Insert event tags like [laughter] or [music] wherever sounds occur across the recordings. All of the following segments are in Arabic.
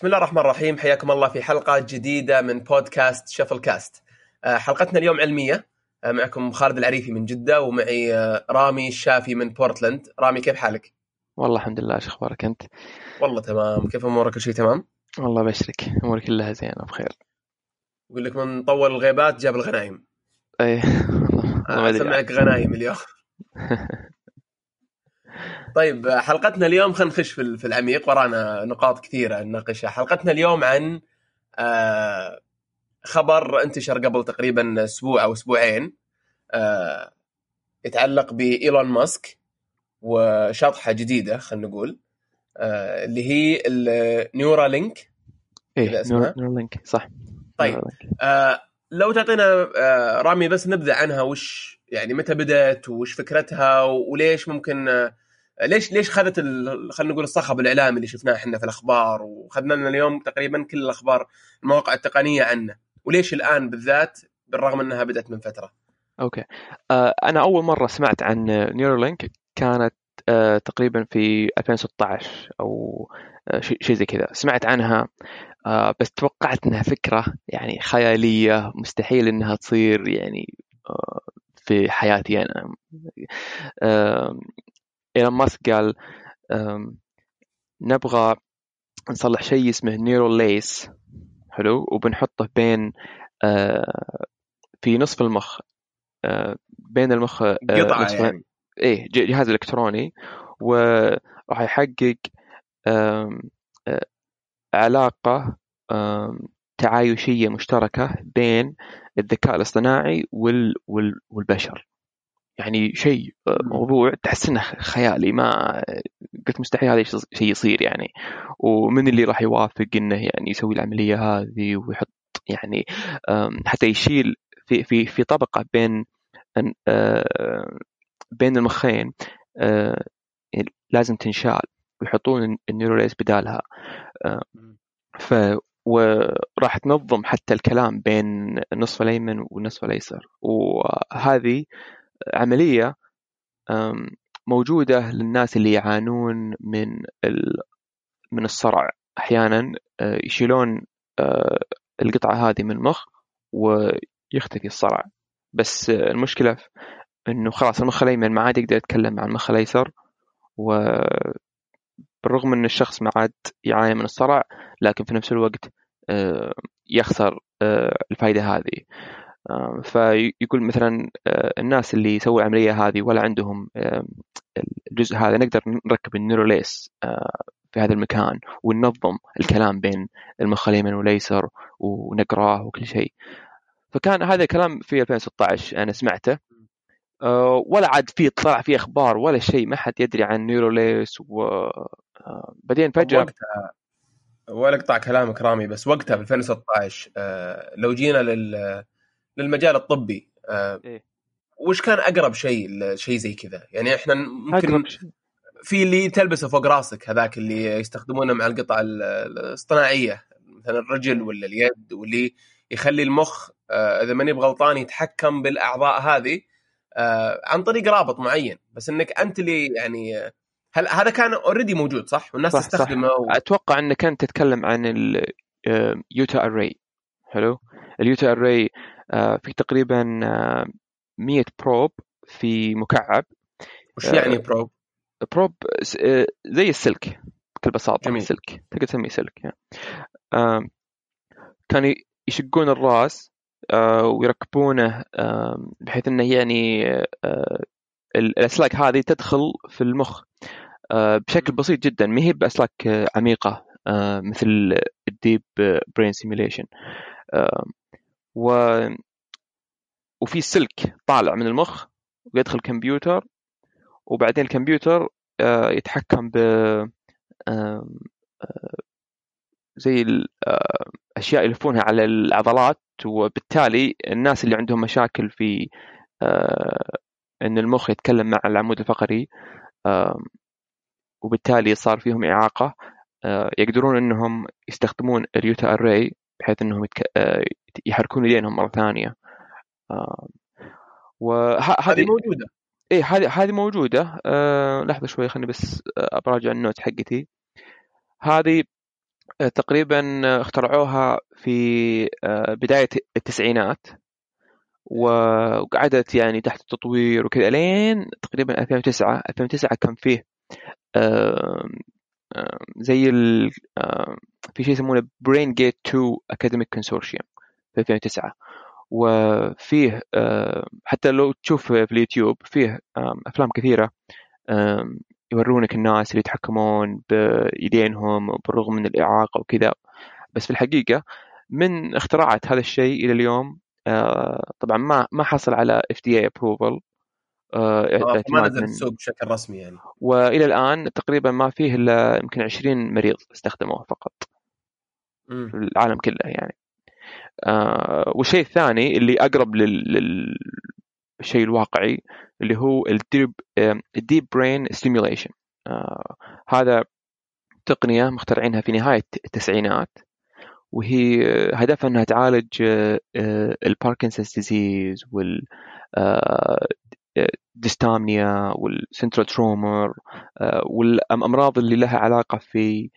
بسم الله الرحمن الرحيم. حياكم الله في حلقة جديدة من بودكاست شفل كاست آه، حلقتنا اليوم علمية. آه، معكم خالد العريفي من جدة ومعي آه، رامي الشافي من بورتلاند. رامي كيف حالك؟ والله الحمد لله. إيش أخبارك أنت؟ والله تمام. كيف أمورك؟ كل شيء تمام؟ والله بشرك. اموري كلها زينة بخير. يقول لك من طول الغيبات جاب الغنايم. إيه والله ما أدري. أسمعك غنايم اليوم. [laughs] طيب حلقتنا اليوم خلينا نخش في العميق. ورانا نقاط كثيرة نناقشها. حلقتنا اليوم عن آه، خبر انتشر قبل تقريبا أسبوع أو أسبوعين آه، يتعلق بإيلون ماسك وشطحة جديدة خلينا نقول آه، اللي هي ال Neuralink إيه Neuralink صح. طيب. لو تعطينا رامي بس نبذه عنها وش يعني متى بدأت وش فكرتها وليش ممكن ليش ليش خذت خلينا نقول الصخب الإعلامي اللي شفناه إحنا في الأخبار وخذنا لنا اليوم تقريبا كل الأخبار المواقع التقنية عنه. وليش الآن بالذات بالرغم إنها بدأت من فترة؟ Okay. آه أنا أول مرة سمعت عن Neuralink كانت آه تقريبا في 2016 أو آه شيء زي كذا. سمعت عنها بس توقعت إنها فكرة يعني خيالية مستحيل إنها تصير يعني في حياتي أنا آه إيلون ماسك قال نبغى نصلح شيء اسمه نيرو ليس حلو وبنحطه بين في نصف المخ بين المخ قطعه نصفين. يعني إيه جهاز إلكتروني وراح يحقق علاقة تعايشية مشتركة بين الذكاء الاصطناعي وال وال والبشر. يعني شيء. موضوع تحس إنه خيالي ما قلت مستحيل هذا الشيء- شيء يصير يعني. ومن اللي راح يوافق إنه يعني يسوي العملية هذه ويحط يعني حتى يشيل في في في طبقة بين بين المخين آه، لازم تنشال ويحطون النيوروليز بدالها. ف وراح تنظم حتى الكلام بين النصف الأيمن والنصف الأيسر وهذه عملية موجودة للناس اللي يعانون من. من الصرع أحيانا أه، يشيلون أه، القطعة هذه من المخ ويختفي الصرع بس أه، المشكلة إنه خلاص المخ الأيمن ما عاد يقدر يتكلم مع المخ الأيسر وبالرغم ان الشخص ما عاد يعاني من الصرع لكن في نفس الوقت آه، يخسر آه، الفائده هذه. آه، فيقول مثلا الناس اللي يسووا العملية هذه ولا عندهم الجزء هذا نقدر نركب النيروليس في هذا المكان وننظم الكلام بين المخ الايمن والايسر ونقرأه وكل شيء. فكان هذا الكلام في 2016 أنا سمعته. ولا عاد في طلع في أخبار ولا شيء ما حد يدري عن نيروليس وبعدين طب فجأة وقتها ولا اقطع كلامك رامي بس وقتها في 2016 آه، لو جينا لل للمجال الطبي آه، إيه. وش كان أقرب شيء لشيء زي كذا؟ يعني إحنا ممكن شيء. في اللي تلبسه فوق راسك هذاك اللي يستخدمونه مع القطع ال- الاصطناعيه مثلا الرجل ولا اليد واللي يخلي المخ آه، إذا ماني بغلطان يتحكم بالأعضاء هذه آه، عن طريق رابط معين بس إنك أنت اللي يعني آه، هل هذا كان already موجود صح والناس صح، صح. تستخدمه و... أتوقع إنك أنت تتكلم عن ال Utah array حلو ال Utah array في تقريبا آه، 100 probe في مكعب وش آه، يعني probe؟ probe آه، زي السلك بكل بساطة جميل. سلك تقدر تسميه سلك يعني. كانوا يشقون الراس آه، ويركبونه آم، بحيث إنه يعني آه، ال- الأسلاك هذه تدخل في المخ آه، بشكل بسيط جدا. ما هي بأسلاك آه، عميقة آه، مثل ال deep brain stimulation و وفي سلك طالع من المخ ويدخل كمبيوتر وبعدين الكمبيوتر آه، يتحكم ب آه، زي الاشياء يلفونها على العضلات وبالتالي الناس اللي عندهم مشاكل في آه، إن المخ يتكلم مع العمود الفقري وبالتالي صار فيهم إعاقة آه، يقدرون إنهم يستخدمون اليوتا أري بحيث إنهم. آه، يحركون يدينهم مرة ثانية. آه، وهذه هذه موجودة. إيه هذه هذه موجودة. آه لحظة شوي خليني بس آه، براجع ال note حقتي. هذه آه، تقريبا اخترعوها في آه، بداية التسعينات وقعدت يعني تحت التطوير وكذا لين تقريبا 2009 2009 كان فيه زي ال في شيء يسمونه BrainGate 2 academic consortium في 2009 وفيه حتى لو تشوف في اليوتيوب فيه أفلام كثيرة يورونك الناس اللي يتحكمون بيدينهم بالرغم من الإعاقة وكذا. بس في الحقيقة من اختراعات هذا الشيء إلى اليوم آه، طبعا ما ما حصل على إف دي اي ابروفل ما نزل السوق بشكل رسمي يعني. وإلى الآن تقريبا ما فيه إلا يمكن 20 مريض استخدموه فقط. م. في العالم كله يعني. آه والشيء الثاني اللي أقرب للشيء الواقعي اللي هو ال deep brain stimulation هذا تقنية مخترعينها في نهاية التسعينات وهي هدفها إنها تعالج ال Parkinson's disease وال dystonia وال essential tremor والامراض اللي لها علاقة في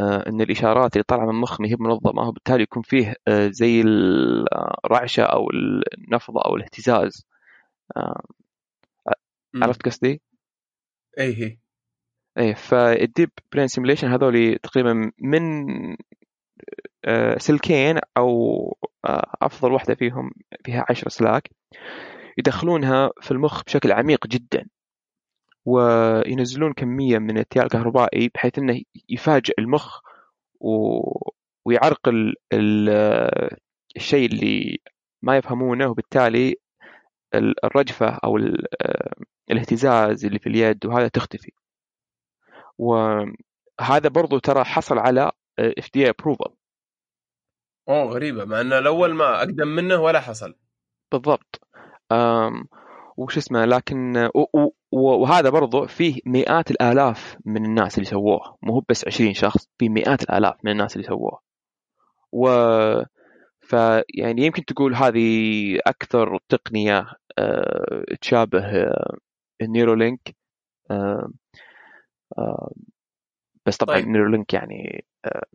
آه، إن الإشارات اللي طالعة من المخ ما هي منظمة وبالتالي يكون فيه آه، زي الرعشه أو النفضه أو الاهتزاز. آه، عرفت قصدي؟ اي هي إيه فال deep brain stimulation هذول تقريبا من سلكين أو أفضل واحدة فيهم فيها 10 سلاك يدخلونها في المخ بشكل عميق جدا وينزلون كمية من التيار الكهربائي بحيث إنه يفاجئ المخ و... ويعرقل ال... الشيء اللي ما يفهمونه وبالتالي الرجفة أو ال... الاهتزاز اللي في اليد وهذا تختفي. وهذا برضو ترى حصل على اف دي ابروفل أوه غريبة مع إنه الأول ما أقدم منه ولا حصل. بالضبط. وش اسمه لكن وهذا برضو فيه مئات الآلاف من الناس اللي سووه. مو بس 20 شخص في مئات الآلاف من الناس اللي سووه. و فيعني يمكن تقول هذه أكثر تقنية أه... تشابه. النيرولينك أه... أه... بس طبعا طيب. Neuralink يعني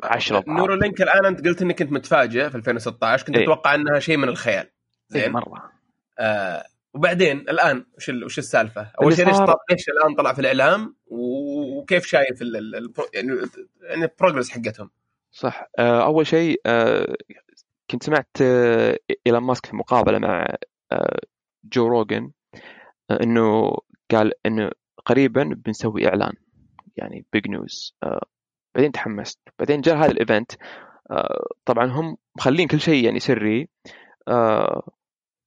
10 أه... Neuralink الآن أنت قلت إنك كنت متفاجئ في 2016 كنت تتوقع إيه. إنها شيء من الخيال زين إيه مرة آه وبعدين الآن وش وش السالفة؟ أول شيء ليش ليش الآن طلع في الإعلام وكيف شايف ال ال يعني يعني ال progress حقتهم؟ صح آه أول شيء آه كنت سمعت آه ايلون ماسك في مقابلة مع آه جو روجن آه إنه قال إنه قريبا بنسوي إعلان يعني big news بعدين تحمست. بعدين جاء هذا ال event طبعا هم مخلين كل شيء يعني سري.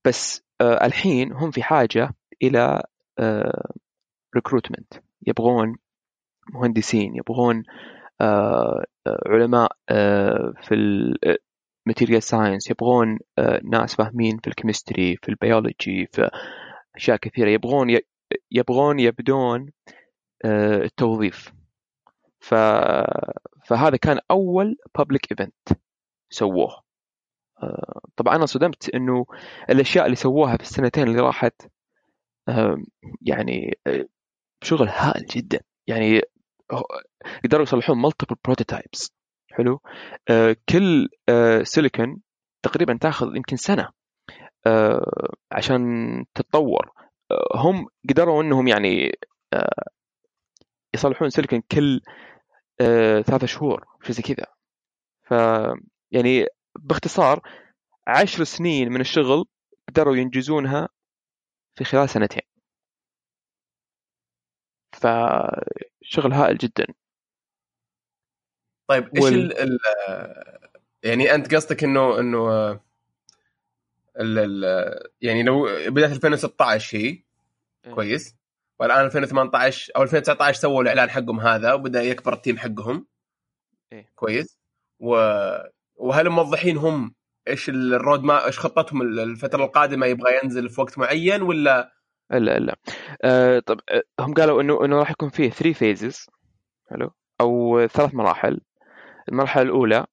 بس الحين هم في حاجة إلى recruitment يبغون مهندسين يبغون علماء في ال material science يبغون ناس فاهمين في ال chemistry في البيولوجي في أشياء كثيرة. يبغون يبغون يبدون التوظيف. ف... فهذا كان أول public event سووه. طبعا أنا صدمت إنه الأشياء اللي سووها في السنتين اللي راحت يعني شغل هائل جدا. يعني قدروا يصلحون multiple prototypes حلو. آه، كل سيليكون تقريبا تاخذ يمكن سنة آه، عشان تتطور. آه، هم قدروا إنهم يعني يصلحون سيليكون كل ثلاثة شهور شيء زي كذا. ف يعني باختصار عشر سنين من الشغل قدروا ينجزونها في خلال سنتين. فشغل هائل جدا. طيب إيش وال... ال ال يعني أنت قصدك إنه إنه ال ال يعني لو بداية 2016 هي؟ إيه. كويس. والآن 2018 أو 2019 سووا الإعلان حقهم هذا وبدأ يكبر ال team حقهم. إيه؟ كويس. و وهل موضحين هم إيش ال road map إيش خطتهم الفترة القادمة يبغى ينزل في وقت معين ولا؟ لا لا. آه طب آه، هم قالوا إنه إنه راح يكون فيه 3 phases حلو. أو ثلاث مراحل. المرحلة الأولى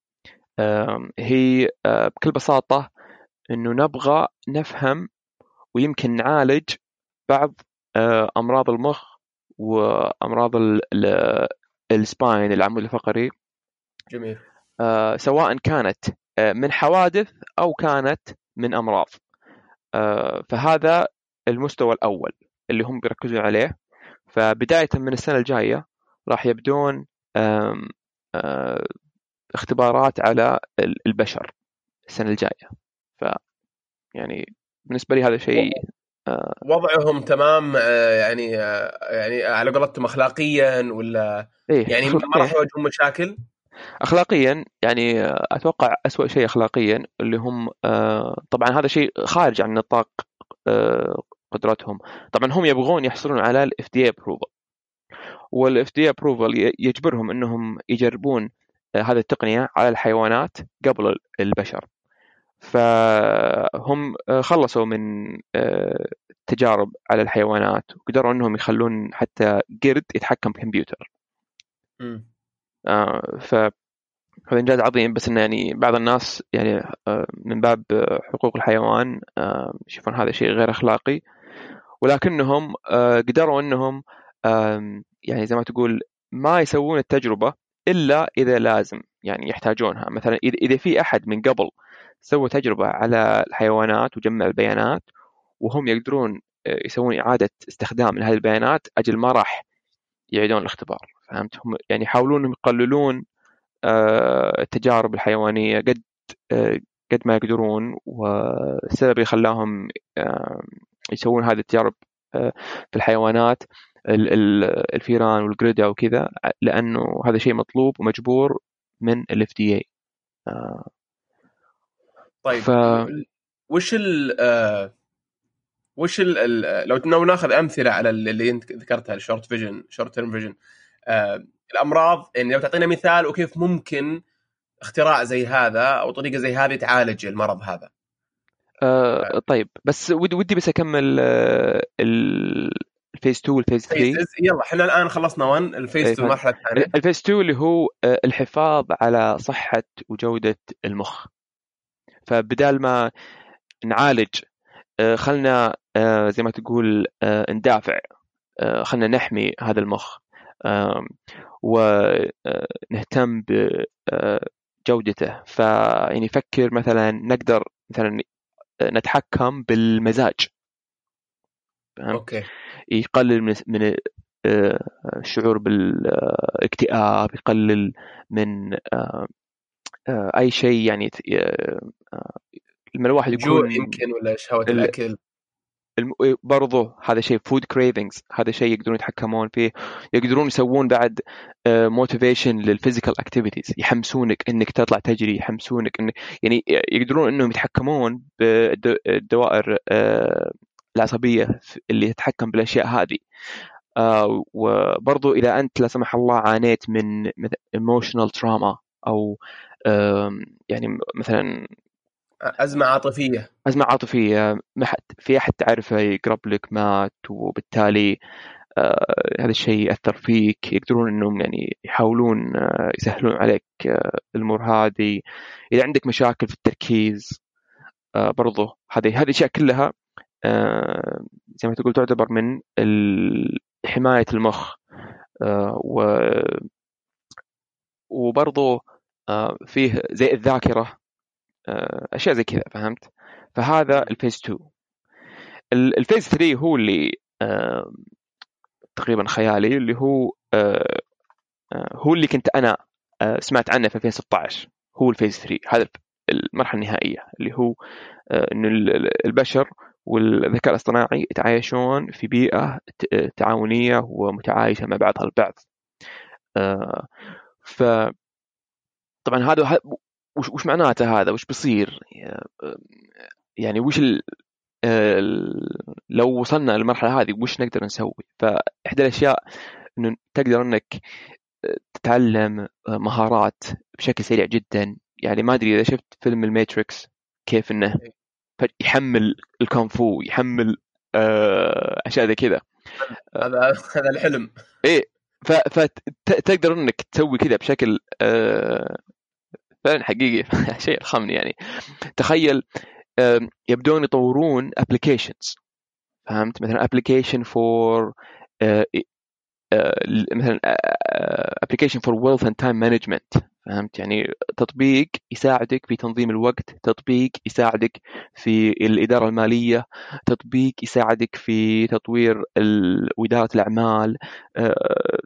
آه هي بكل بساطة إنه نبغى نفهم ويمكن نعالج بعض أمراض المخ وأمراض السباين العمود الفقري. جميل. سواء كانت من حوادث أو كانت من أمراض. آه، فهذا المستوى الأول اللي هم بيركزون عليه. فبداية من السنة الجاية راح يبدون اختبارات على ال- البشر السنة الجاية. ف يعني بالنسبة لي هذا شيء وضعهم تمام آه، يعني آه، يعني على قولتهم اخلاقيا ولا إيه يعني ما. راح يواجهون مشاكل؟ اخلاقيا يعني آه، أتوقع أسوأ شيء اخلاقيا اللي هم آه، طبعا هذا شيء خارج عن نطاق آه، قدرتهم طبعا هم يبغون يحصلون على ال FDA approval وال FDA approval يجبرهم إنهم يجربون آه، هذه التقنية على الحيوانات قبل البشر. فهم آه، خلصوا من آه، تجارب على الحيوانات وقدروا إنهم يخلون حتى قرد يتحكم بكمبيوتر. آه، ف هذا انجاز عظيم بس إنه يعني بعض الناس يعني من باب حقوق الحيوان يشوفون هذا شيء غير أخلاقي. ولكنهم قدروا إنهم يعني زي ما تقول ما يسوون التجربة إلا إذا لازم يعني يحتاجونها. مثلا إذا إذا في أحد من قبل سوى تجربة على الحيوانات وجمع البيانات وهم يقدرون آه، يسوون إعادة استخدام لهذه البيانات أجل ما راح يعيدون الاختبار. فهمت؟ هم يعني يحاولون انهم يقللون آه، التجارب الحيوانية قد آه، قد ما يقدرون والسبب اللي خلاهم يسوون هذه التجارب في الحيوانات. ال- ال- الفيران والقردة وكذا لأنه هذا شيء مطلوب ومجبور من ال FDA طيب ف... وش ال آه، وش ال ال- لو لو ناخذ أمثلة على اللي أنت ذكرتها ال short vision short term vision الأمراض يعني لو تعطينا مثال وكيف ممكن اختراع زي هذا أو طريقة زي هذه تعالج المرض هذا؟ آه طيب بس ودي بس أكمل آه، ال- ال phase 2 وال phase 3 phases يلا إحنا الآن خلصنا 1 ال phase إيه، 2 المرحله الثانية ال phase 2 اللي هو آه، الحفاظ على صحة وجودة المخ. فبدال ما نعالج آه، خلنا آه، زي ما تقول ندافع خلنا نحمي هذا المخ ونهتم بجودته فيعني فكر مثلا نقدر مثلا نتحكم بالمزاج. فهمت؟ أوكي يقلل من من آه، الشعور بالاكتئاب يقلل من آه، آه، أي شيء يعني لما الواحد جوع يكون يمكن ولا شهوة ال- الأكل الم- برضو هذا شيء food cravings هذا شيء يقدرون يتحكمون فيه يقدرون يسوون بعد motivation لل physical activities يحمسونك إنك تطلع تجري يحمسونك إنك يعني يقدرون إنهم يتحكمون بالدوائر العصبية اللي تتحكم بالأشياء هذه. آه، وبرضو إذا أنت لا سمح الله عانيت من emotional trauma أو يعني مثلا أزمة عاطفية. أزمة عاطفية ما حد في أحد تعرفه يقرب لك مات وبالتالي آه هذا الشيء يأثر فيك يقدرون أنهم يعني يحاولون آه يسهلون عليك آه الأمور هذه. إذا عندك مشاكل في التركيز آه برضو هذه هذه الأشياء كلها زي ما تقول تعتبر من حماية المخ. آه و وبرضو آه فيه زي الذاكرة. آه أشياء زي كذا فهمت؟ فهذا ال phase 2 ال- ال phase 3 هو اللي آه، تقريبا خيالي اللي هو آه، آه، هو اللي كنت آه، سمعت عنه في 2016 هو ال phase 3 هذا المرحلة النهائية اللي هو آه، إنه ال- ال- البشر والذكاء الاصطناعي يتعايشون في بيئة ت- تعاونية ومتعايشة مع بعضها البعض. آه، ف طبعا هذا وش معناته هذا؟ وش بيصير؟ يعني وش ال... لو وصلنا للمرحلة هذه وش نقدر نسوي؟ فإحدى الأشياء إنه تقدر إنك تتعلم مهارات بشكل سريع جدا. يعني ما أدري إذا شفت فيلم الماتريكس كيف إنه؟ فجأة يحمل الكونفو يحمل آه، أشياء زي كذا. هذا هذا الحلم. فتقدر إنك تسوي كذا بشكل آه، فعلا حقيقي. [laughs] شيء ضخم يعني. تخيل آم، يبدون يطورون applications فهمت؟ مثلا application for آه، مثلا application for wealth and time management فهمت؟ يعني تطبيق يساعدك في تنظيم الوقت تطبيق يساعدك في الإدارة المالية تطبيق يساعدك في تطوير وإدارة الأعمال. آه،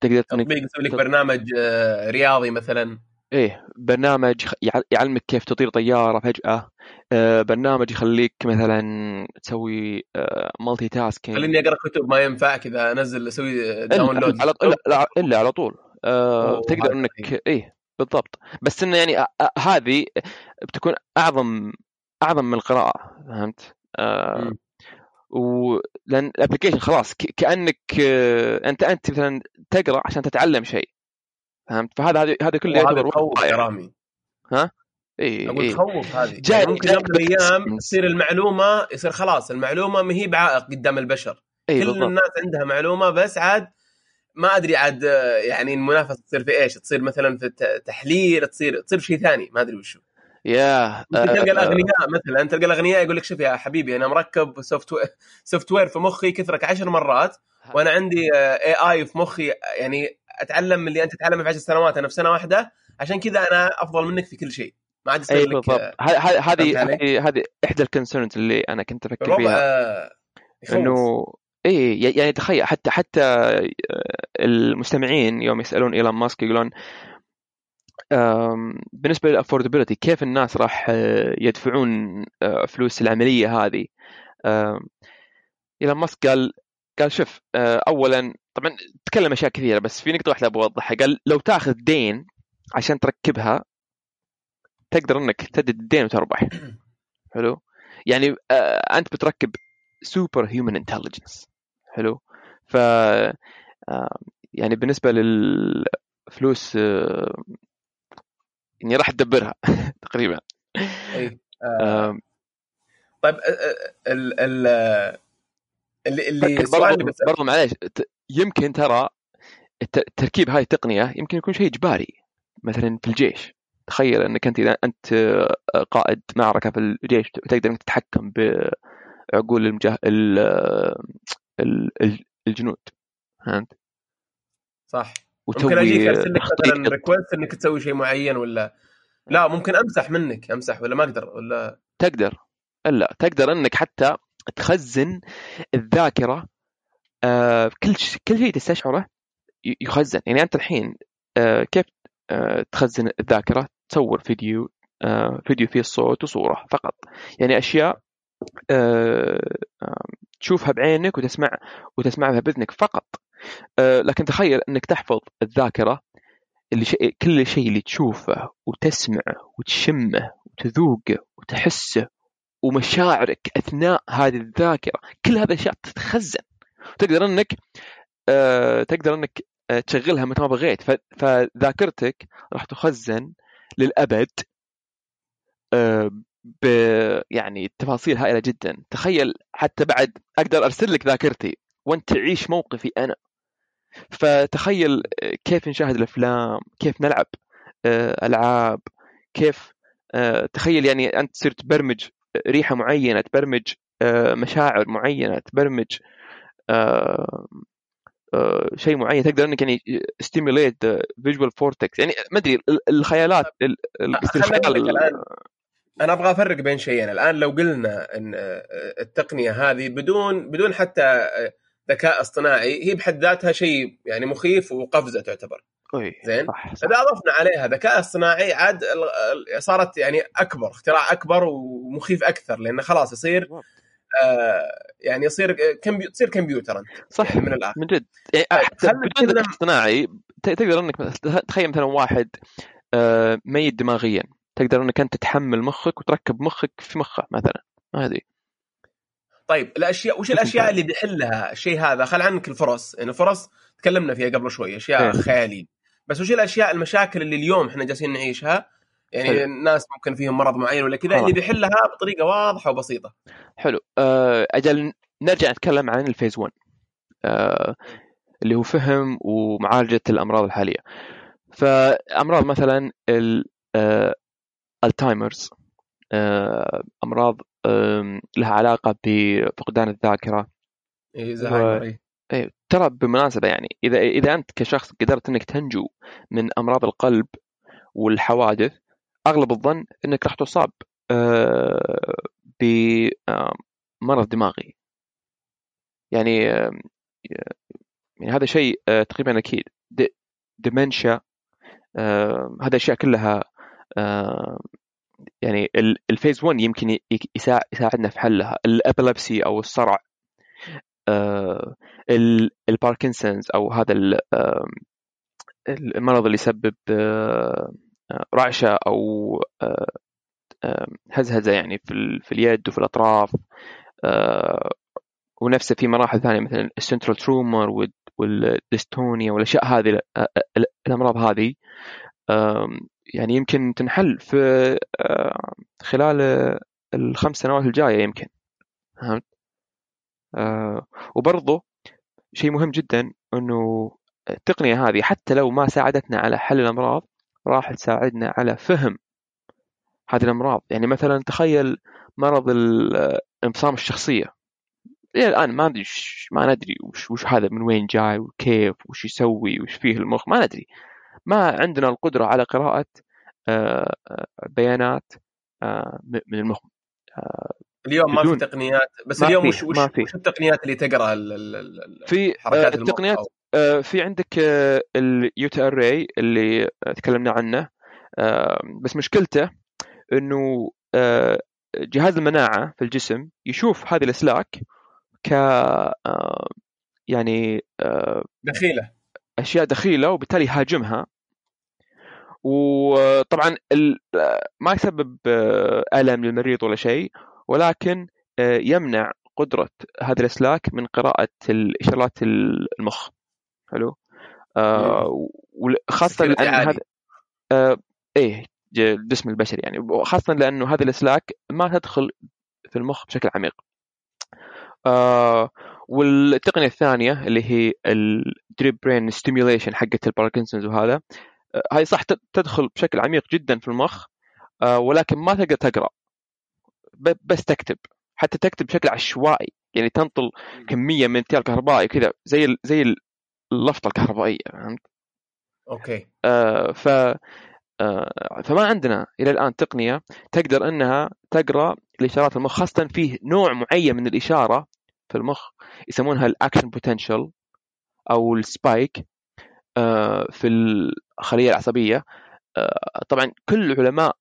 تقدر تطبيق يسوي لك برنامج آه، رياضي مثلا. إيه برنامج يعلمك كيف تطير طيارة فجأة. آه برنامج يخليك مثلا تسوي آه multitasking خليني أقرأ كتب ما ينفع كذا أنزل أسوي download على الا, إلا على طول. آه تقدر إنك إيه بالضبط. بس إنه يعني هذه بتكون أعظم أعظم من القراءة فهمت؟ آه ولان الابلكيشن خلاص كأنك آه أنت أنت مثلا تقرأ عشان تتعلم شيء. فهمت؟ فهذا هذا هذا كله يعتبر تخوف يا رامي ها؟ اي أقول تخوف هذه. يعني ممكن يوم من الأيام تصير المعلومة يصير خلاص المعلومة ما هي بعائق قدام البشر. كل بالضبط. الناس عندها معلومة بس عاد ما أدري عاد يعني المنافسة تصير في إيش؟ تصير مثلا في تحليل تصير تصير شيء ثاني ما أدري وشو. يا تلقى الأغنياء مثلا تلقى الأغنياء يقول لك شوف يا حبيبي أنا مركب software software في مخي كثرك عشر مرات وأنا عندي AI في مخي يعني أتعلم اللي أنت تتعلمه في 10 سنوات. أنا في سنة واحدة عشان كذا أنا أفضل منك في كل شيء. ما عاد يصير لك بالضبط. هذه هذه إحدى ال concerns اللي أنا كنت أفكر فيها. إنه اي يعني تخيل حتى حتى آه، المستمعين يوم يسألون ايلون ماسك يقولون بالنسبة لل affordability كيف الناس راح آه، يدفعون آه، فلوس العملية هذه؟ ايلون ماسك قال قال شوف اولا طبعا تكلم أشياء كثيرة بس في نقطة واحدة أبغى أوضحها. قال لو تاخذ دين عشان تركبها تقدر إنك تسدد الدين وتربح. [clears throat] حلو؟ يعني آه أنت بتركب superhuman intelligence حلو؟ ف آه يعني بالنسبة للفلوس آه يعني راح تدبرها [laughs] تقريبا. اي آه. طيب ال ال اللي اللي برضو, برضو معليش يمكن ترى تركيب هاي التقنيه يمكن يكون شيء إجباري. مثلا في الجيش. تخيل إنك أنت إذا أنت قائد معركة في الجيش تقدر إنك تتحكم بعقول المجاه... الجنود. فهمت؟ صح. ممكن أجيك أرسل لك مثلا ريكوست إنك تسوي شيء معين ولا؟ لا ممكن أمسح منك. أمسح ولا ما أقدر؟ ولا؟ تقدر. لا تقدر إنك حتى تخزن الذاكرة آه كل ش... كل شيء تستشعره يخزن. يعني أنت الحين آه كيف آه تخزن الذاكرة؟ تصور فيديو آه فيديو فيه الصوت وصورة فقط. يعني أشياء آه تشوفها بعينك وتسمع وتسمعها بإذنك فقط. آه لكن تخيل أنك تحفظ الذاكرة اللي شيء كل شيء اللي تشوفه وتسمعه وتشمه وتذوقه وتحسه ومشاعرك أثناء هذه الذاكرة كل هذه الأشياء تتخزن. تقدر انك آه تقدر انك آه تشغلها متى ما بغيت. فذاكرتك راح تخزن للأبد آه ب يعني تفاصيل هائلة جدا. تخيل حتى بعد أقدر أرسل لك ذاكرتي وأنت تعيش موقفي أنا. فتخيل آه، كيف نشاهد الأفلام كيف نلعب آه، ألعاب كيف آه، تخيل يعني أنت تصير تبرمج ريحة معينة تبرمج مشاعر معينة تبرمج شيء معين تقدر إنك يعني stimulate visual cortex يعني ما أدري الخيالات الاسترخاء أنا أبغى أفرق بين شيئين. الآن لو قلنا إن آه، التقنية هذه بدون بدون حتى ذكاء اصطناعي هي بحد ذاتها شيء يعني مخيف وقفزة تعتبر. زين؟ صح صح. إذا أضفنا عليها ذكاء اصطناعي عاد صارت يعني أكبر اختراع أكبر ومخيف أكثر لأنه خلاص يصير آه، يعني يصير كمبي... تصير كمبيوتر أنت. صح. يعني من الآخر من جد. يعني حتى بدون ذكاء اصطناعي تقدر إنك تخيل مثلا واحد آه، ميت دماغيا. تقدر إنك أنت تحمل مخك وتركب مخك في مخه مثلا. ما هذه طيب الاشياء وش الأشياء اللي بيحلها؟ الشيء هذا خل عنك الفرص. يعني الفرص تكلمنا فيها قبل شوي أشياء إيه. خيالية. بس وش الأشياء المشاكل اللي اليوم إحنا جالسين نعيشها؟ يعني حلو. الناس ممكن فيهم مرض معين ولا كذا اللي بيحلها بطريقة واضحة وبسيطة. حلو. أه أجل نرجع نتكلم عن ال phase 1 أه اللي هو فهم ومعالجة الأمراض الحالية. فأمراض مثلا الزهايمرز أه أمراض لها علاقة بفقدان الذاكرة. اي زهايمر اي ترى بالمناسبه يعني إذا إذا أنت كشخص قدرت إنك تنجو من أمراض القلب والحوادث أغلب الظن إنك راح تصاب آه، بمرض دماغي. يعني يعني هذا شيء آه، تقريبا أكيد. dementia هذا الاشياء كلها يعني ال phase 1 يمكن يساعدنا في حلها. ال epilepsy أو الصرع آه، الباركنسونز أو هذا المرض اللي يسبب آه، رعشة أو هزهزة يعني في في اليد وفي الأطراف ونفسه في مراحل ثانية مثلا ال essential tremor وال dystonia والأشياء هذه الأمراض هذه يعني يمكن تنحل في خلال الخمس سنوات الجاية يمكن فهمت؟ وبرضه شيء مهم جدا إنه التقنية هذه حتى لو ما ساعدتنا على حل الأمراض راح تساعدنا على فهم هذه الأمراض. يعني مثلا تخيل مرض انفصام الشخصية. إلى الآن ما أدري ما ندري وش, وش هذا من وين جاي وكيف وش يسوي وش فيه المخ ما ندري. ما عندنا القدرة على قراءة آه، آه، بيانات آه، من المخ. اليوم ما في تقنيات بس اليوم وش وش, وش التقنيات اللي تقرا في التقنيات في عندك اليوتا اري اللي تكلمنا عنه. بس مشكلته إنه جهاز المناعة في الجسم يشوف هذه الأسلاك ك يعني دخيلة. أشياء دخيلة وبالتالي يهاجمها. وطبعا ما يسبب الم للمريض ولا شيء ولكن يمنع قدرة هذه الأسلاك من قراءة الاشارات المخ. حلو؟ آه وخاصه لأن هذا آه إيه الجسم البشري يعني. خاصة لأنه هذه الاسلاك ما تدخل في المخ بشكل عميق. آه والتقنية الثانية اللي هي ال deep brain stimulation حقت الباركنسونز وهذا آه هاي صح تدخل بشكل عميق جدا في المخ آه ولكن ما تقدر تقرأ. بس تكتب. حتى تكتب بشكل عشوائي. يعني تنتل كمية من التيار الكهربائي كذا زي زي النتلة الكهربائية فهمت؟ okay آه ف آه فما عندنا إلى الآن تقنية تقدر إنها تقرأ الإشارات المخ خاصة فيه نوع معين من الإشارة في المخ يسمونها ال action potential أو ال spike آه في الخلية العصبية آه طبعا كل علماء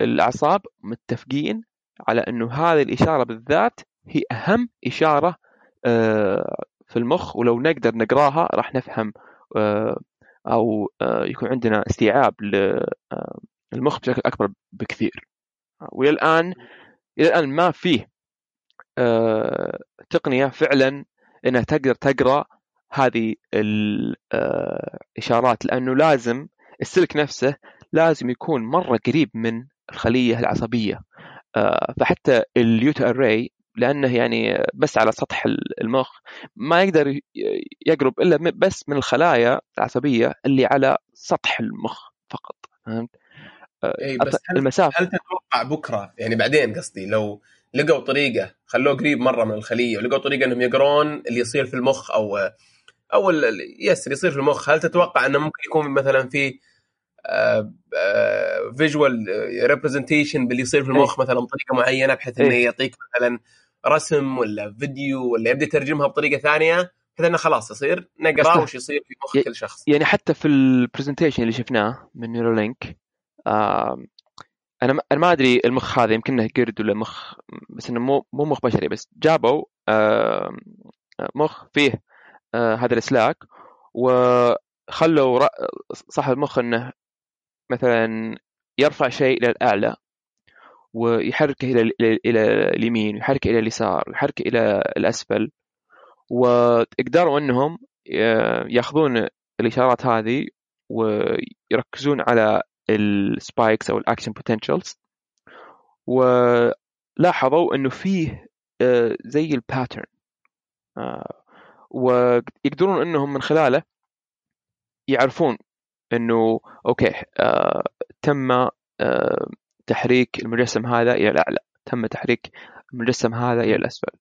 الأعصاب متفقين على إنه هذه الإشارة بالذات هي أهم إشارة آه في المخ ولو نقدر نقراها راح نفهم آه، أو آه، يكون عندنا استيعاب للمخ آه، بشكل أكبر بكثير. وإلى الآن إلى الآن ما فيه تقنية فعلا إنها تقدر تقرأ هذه الاشارات لأنه لازم السلك نفسه لازم يكون مرة قريب من الخلية العصبية. فحتى اليوتا أري لأنه يعني بس على سطح المخ ما يقدر يقرب إلا بس من الخلايا العصبية اللي على سطح المخ فقط فهمت؟ اي بس هل المسافة. هل تتوقع بكرة؟ يعني بعدين قصدي لو لقوا طريقة خلوه قريب مرة من الخلية ولقوا طريقة إنهم يقرون اللي يصير في المخ أو أو yes اللي يصير في المخ هل تتوقع إنه ممكن يكون مثلا في visual representation باللي يصير في المخ مثلا بطريقة معينة بحيث إنه يعطيك مثلا رسم ولا فيديو ولا يبدأ يترجمها بطريقة ثانية بحيث إنه خلاص يصير نقرأ وش يصير في مخ كل شخص يعني حتى في ال presentation اللي شفناه من نيورولينك أنا أنا ما أدري المخ هذا يمكن إنه قرد ولا مخ بس إنه مو مو مخ بشري بس جابوا مخ فيه آه، هذا الاسلاك وخلوا صاحب المخ إنه مثلا يرفع شيء إلى الاعلى ويحركه إلى إلى اليمين ويحركه إلى اليسار ويحركه إلى الأسفل. وقدروا أنهم يأخذون الإشارات هذه ويركزون على ال spikes أو ال action potentials ولاحظوا إنه فيه آه، زي ال pattern آه، ويقدرون أنهم من خلاله يعرفون إنه أوكي آه، تم تحريك المجسم هذا إلى الأعلى. تم تحريك المجسم هذا إلى الأسفل.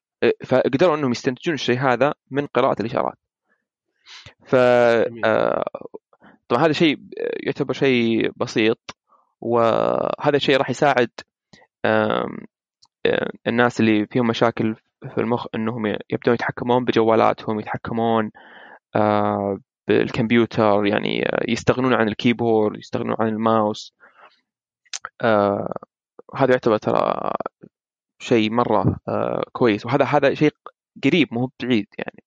فقدروا إنهم يستنتجون الشيء هذا من قراءة الإشارات. ف آه، طبعا هذا شيء يعتبر شيء بسيط وهذا الشيء راح يساعد الناس اللي فيهم مشاكل في المخ إنهم يبدون يتحكمون بجوالاتهم يتحكمون بالكمبيوتر يعني يستغنون عن ال keyboard يستغنون عن الماوس. هذا يعتبر ترى شيء مرة كويس. وهذا هذا شيء قريب مو بعيد يعني.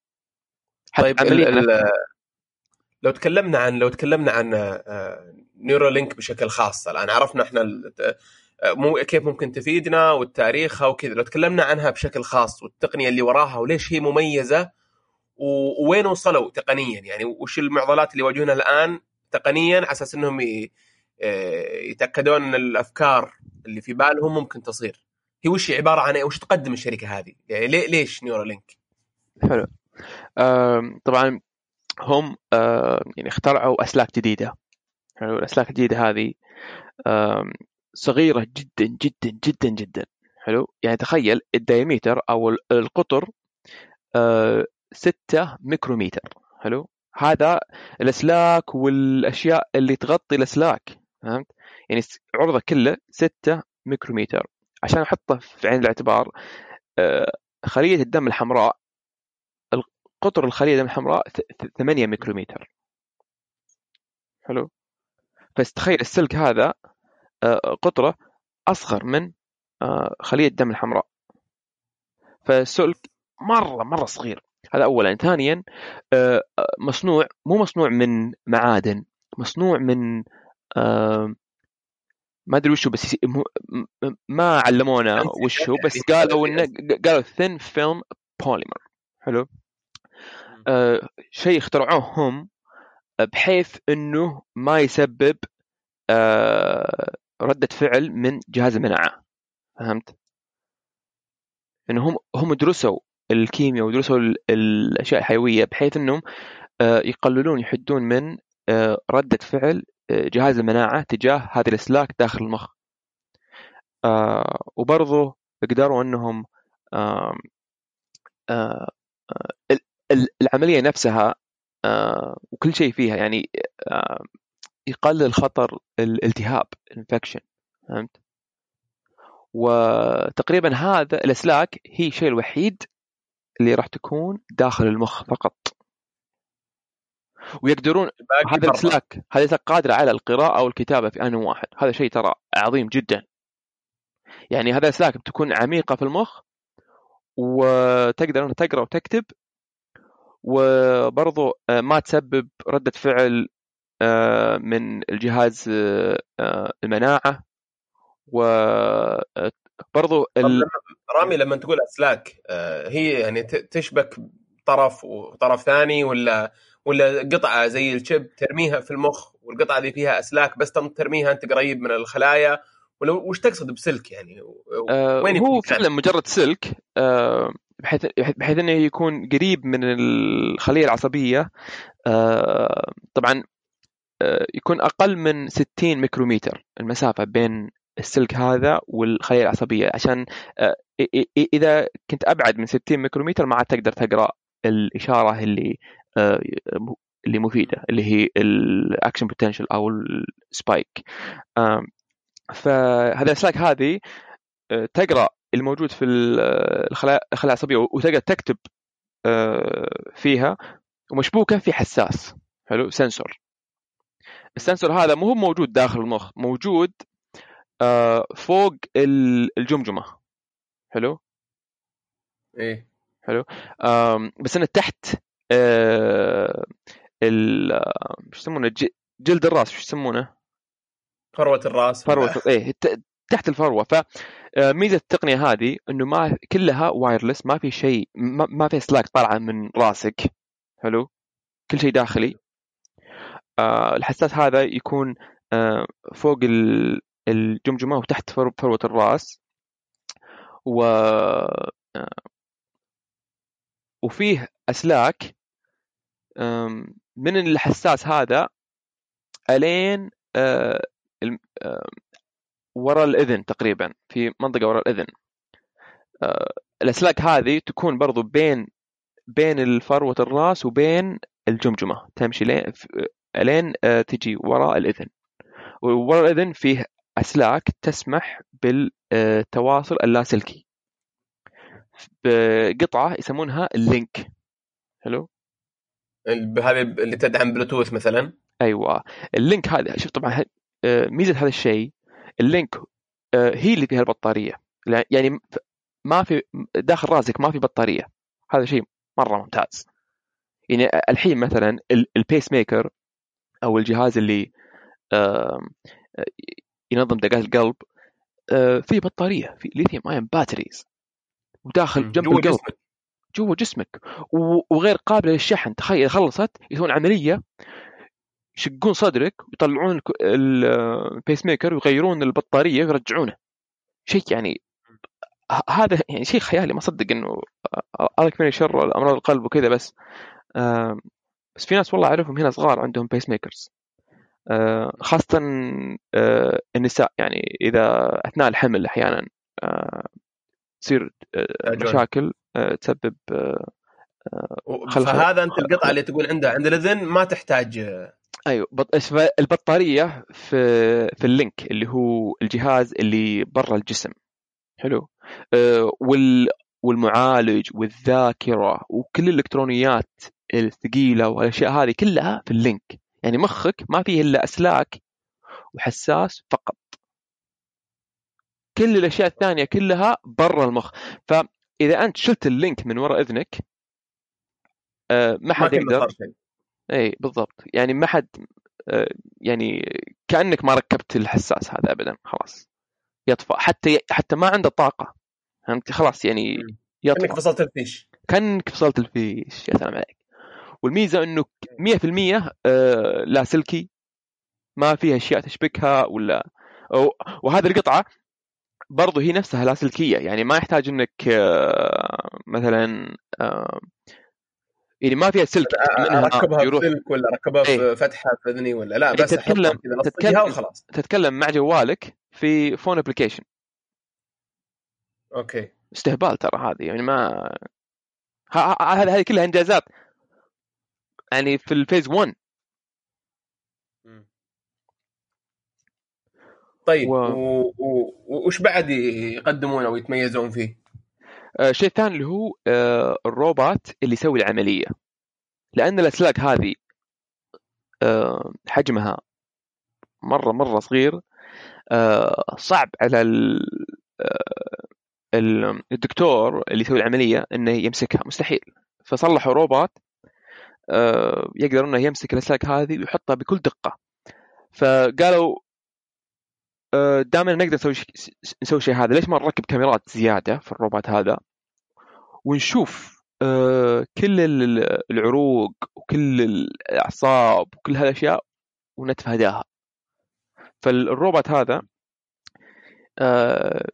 طيب ال ال لو تكلمنا عن لو تكلمنا عن نيورولينك آه، بشكل خاص. الآن عرفنا إحنا آه، مو كيف ممكن تفيدنا وتاريخها وكذا لو تكلمنا عنها بشكل خاص والتقنية اللي وراها وليش هي مميزة ووين وصلوا تقنيا يعني وش المعضلات اللي يواجهونها الآن تقنيا على أساس إنهم آه، يتأكدون إن الأفكار اللي في بالهم ممكن تصير. هي وش عبارة عن وش تقدم الشركة هذه؟ يعني ليش نيورالينك حلو. طبعا هم يعني اخترعوا أسلاك جديدة. حلو الأسلاك الجديدة هذه صغيرة جدا جدا جدا جدا. حلو يعني تخيل ال diameter أو القطر 6 ميكرومتر حلو هذا الأسلاك والأشياء اللي تغطي الأسلاك. فهمت؟ يعني عرضه كله 6 ميكرومتر. عشان أحطه في عين الاعتبار خلية الدم الحمراء قطر الخلية الدم الحمراء 8 ميكرومتر. حلو؟ بس تخيل السلك هذا قطره أصغر من خلية الدم الحمراء. فالسلك مرة مرة صغير. هذا اولا. ثانيا مصنوع مو مصنوع من معادن. مصنوع من ما أدري وش بس ما علمونا وش هو بس قالوا إنه قالوا ثين فيلم بوليمر حلو. آه شيء اخترعوه هم بحيث إنه ما يسبب آه ردة فعل من جهاز المناعة. فهمت؟ إنه هم هم درسوا الكيمياء ودرسوا الأشياء الحيوية بحيث إنهم آه يقللون يحدون من ردة فعل جهاز المناعة تجاه هذه الأسلاك داخل المخ. آه وبرضو قدروا أنهم آه آه العملية نفسها آه وكل شيء فيها يعني آه يقلل خطر الالتهاب الانفكشن فهمت؟ وتقريبا هذا الأسلاك هي الشيء الوحيد اللي راح تكون داخل المخ فقط. ويقدرون هذا السلاك هذا قادرة على القراءة والكتابة في آن واحد. هذا شيء ترى عظيم جدا. يعني هذا السلاك بتكون عميقة في المخ وتقدر أنت تقرأ وتكتب وبرضو آه، ما تسبب ردة فعل آه، من الجهاز آه، المناعة وبرضو ال... رامي لما تقول أسلاك هي يعني تشبك طرف وطرف ثاني ولا ولا قطعة زي الشيب ترميها في المخ والقطعة اللي فيها أسلاك بس ترميها أنت قريب من الخلايا ولا وش تقصد بسلك يعني؟ آه وين هو فعلا مجرد سلك آه بحيث بحيث إنه يكون قريب من الخلية العصبية آه طبعا يكون أقل من 60 ميكرومتر المسافة بين السلك هذا والخلية العصبية عشان إذا كنت أبعد من 60 ميكرومتر ما عاد تقدر تقرأ الإشارة اللي آه، اللي مفيدة اللي هي ال action potential أو السبايك فهذه الاسلاك هذه آه، تقرأ الموجود في الخلايا العصبية وتقدر تكتب آه، فيها ومشبوكة في حساس. حلو؟ سنسور السنسور هذا مو هو موجود داخل المخ موجود فوق الجمجمة. حلو؟ إيه. حلو. بس أنا تحت آه ال شو يسمونه؟ جلد الراس شو يسمونه؟ فروة الراس فروة إيه تحت الفروة. فميزه آه، التقنية هذه إنه ما كلها وايرلس ما في شيء ما, في سلاك طالعة من راسك. حلو؟ كل شيء داخلي. آه الحساس هذا يكون آه فوق الجمجمة وتحت فروة الراس. و وفيه أسلاك من الحساس هذا ألين آه، وراء الإذن تقريبا في منطقة وراء الإذن. آه، الأسلاك هذه تكون برضو بين بين الفروة الراس وبين الجمجمة تمشي لين لين آه، تجي وراء الإذن. ووراء الإذن فيه أسلاك تسمح بالتواصل اللاسلكي. بقطعة يسمونها ال link حلو؟ هذه اللي تدعم بلوتوث مثلا؟ أيوه. ال link هذا شوف طبعا آه، ميزة هذا الشيء ال link آه، هي اللي فيها البطارية. يعني ما في داخل راسك ما في بطارية. هذا شيء مرة ممتاز. يعني الحين مثلا ال- ال pacemaker أو الجهاز اللي ينظم دقات القلب فيه بطارية في lithium ion batteries وداخل جنب جوا القلب. جسمك. جوا جسمك. وغير قابلة للشحن. تخيل خلصت يسوون عملية يشقون صدرك ويطلعون ال pacemaker ويغيرون البطارية ويرجعونه. شيء يعني هذا يعني شيء خيالي. ما اصدق إنه الله يكفيني شر امراض القلب وكذا بس. بس في ناس والله أعرفهم هنا صغار عندهم pacemakers آه، خاصة آه، النساء. يعني إذا أثناء الحمل أحيانا آه، تصير آه، يحتاجون. مشاكل آه، تسبب آه، فهذا أنت القطعة اللي تقول عندها عند الإذن ما تحتاج أيوه البطارية في في اللينك اللي هو الجهاز اللي برا الجسم. حلو. وال والمعالج والذاكرة وكل الإلكترونيات الثقيلة والأشياء هذه كلها في ال link. يعني مخك ما فيه إلا أسلاك وحساس فقط. كل الأشياء الثانية كلها برا المخ. فإذا أنت شلت ال link من وراء إذنك أه ما حد يقدر. إي بالضبط. يعني ما حد آه، يعني كأنك ما ركبت الحساس هذا ابدا خلاص. يطفى حتى حتى ما عنده طاقة. فهمت؟ خلاص يعني. يطفى انك فصلت الفيش. كأنك فصلت الفيش. يا سلام عليك. والميزة إنه 100% آه، لاسلكي ما فيها أشياء تشبكها ولا وهذه القطعة برضو هي نفسها لاسلكيه يعني ما يحتاج إنك آه، مثلا آه، يعني ما فيها سلك. منها أركبها يروح بسلك ولا أركبها إيه. بفتحة في اذني ولا لا يعني بس تتكلم- تتكلم- وخلاص. تتكلم مع جوالك في phone application okay. استهبال ترى هذه. يعني ما هذه كلها إنجازات. يعني في ال phase 1 طيب و- و... وش بعد يقدمون أو يتميزون فيه؟ آه، الشيء الثاني اللي هو آه، الروبوت اللي يسوي العملية. لأن الأسلاك هذه آه، حجمها مرة مرة صغير آه، صعب على ال- آه، ال- الدكتور اللي يسوي العملية إنه يمسكها مستحيل. فصلحوا روبوت آه، يقدر إنه يمسك الأسلاك هذه ويحطها بكل دقة. فقالوا دائما نقدر نسوي نسوي شيء هذا ليش ما نركب كاميرات زيادة في الروبوت هذا؟ ونشوف آه، كل ال- العروق وكل الأعصاب وكل هالأشياء ونتفاداها. فالروبوت هذا آه،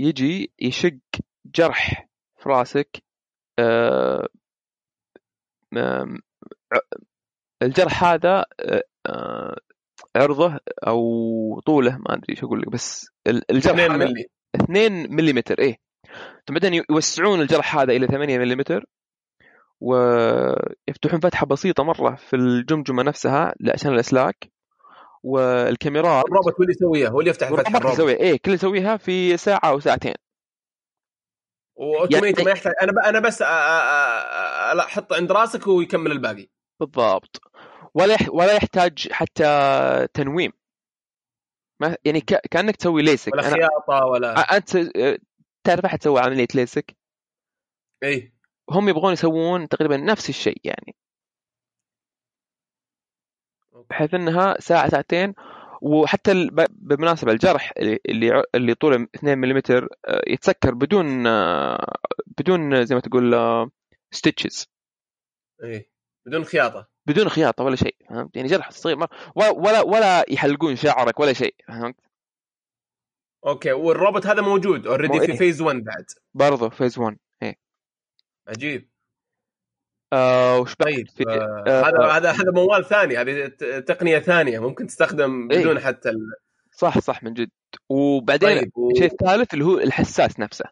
يجي يشق جرح في راسك آه، الجرح هذا آه، آه، عرضه أو طوله ما أدري إيش أقول لك بس ال- الجرح 2 هذا ملي 2 ملم إيه. ثم بعدين يوسعون الجرح هذا إلى 8 ملم ويفتحون فتحة بسيطة مرة في الجمجمة نفسها عشان الأسلاك والكاميرات. الروبوت هو اللي يسويها هو اللي يفتح الفتحة الروبوت. يسويها إيه كله يسويها في ساعة أو ساعتين. واوتوميتي يعني- ما يحتاج أنا ب... أنا بس أحط عند راسك ويكمل الباقي. بالضبط. ولا يح... ولا يحتاج حتى تنويم. ما يعني ك... كأنك تسوي ليسك. ولا خياطة ولا أنت تعرف أحد سوى عملية ليسك؟ اي هم يبغون يسوون تقريبا نفس الشيء يعني. بحيث إنها ساعة ساعتين وحتى بالمناسبة الجرح اللي اللي طوله 2 ملم يتسكر بدون بدون زي ما تقول stitches اي بدون خياطة. بدون خياطة ولا شيء فهمت؟ يعني جرح صغير مرة ولا ولا, يحلقون شعرك ولا شيء فهمت؟ okay والروبوت هذا موجود already في إيه. phase 1 بعد. برضه phase 1 إيه. عجيب. آه وش طيب في آه، آه، هذا هذا هذا موال ثاني هذه تقنية ثانية ممكن تستخدم إيه. بدون حتى ال... صح صح من جد. وبعدين طيب و... الشيء الثالث اللي هو الحساس نفسه.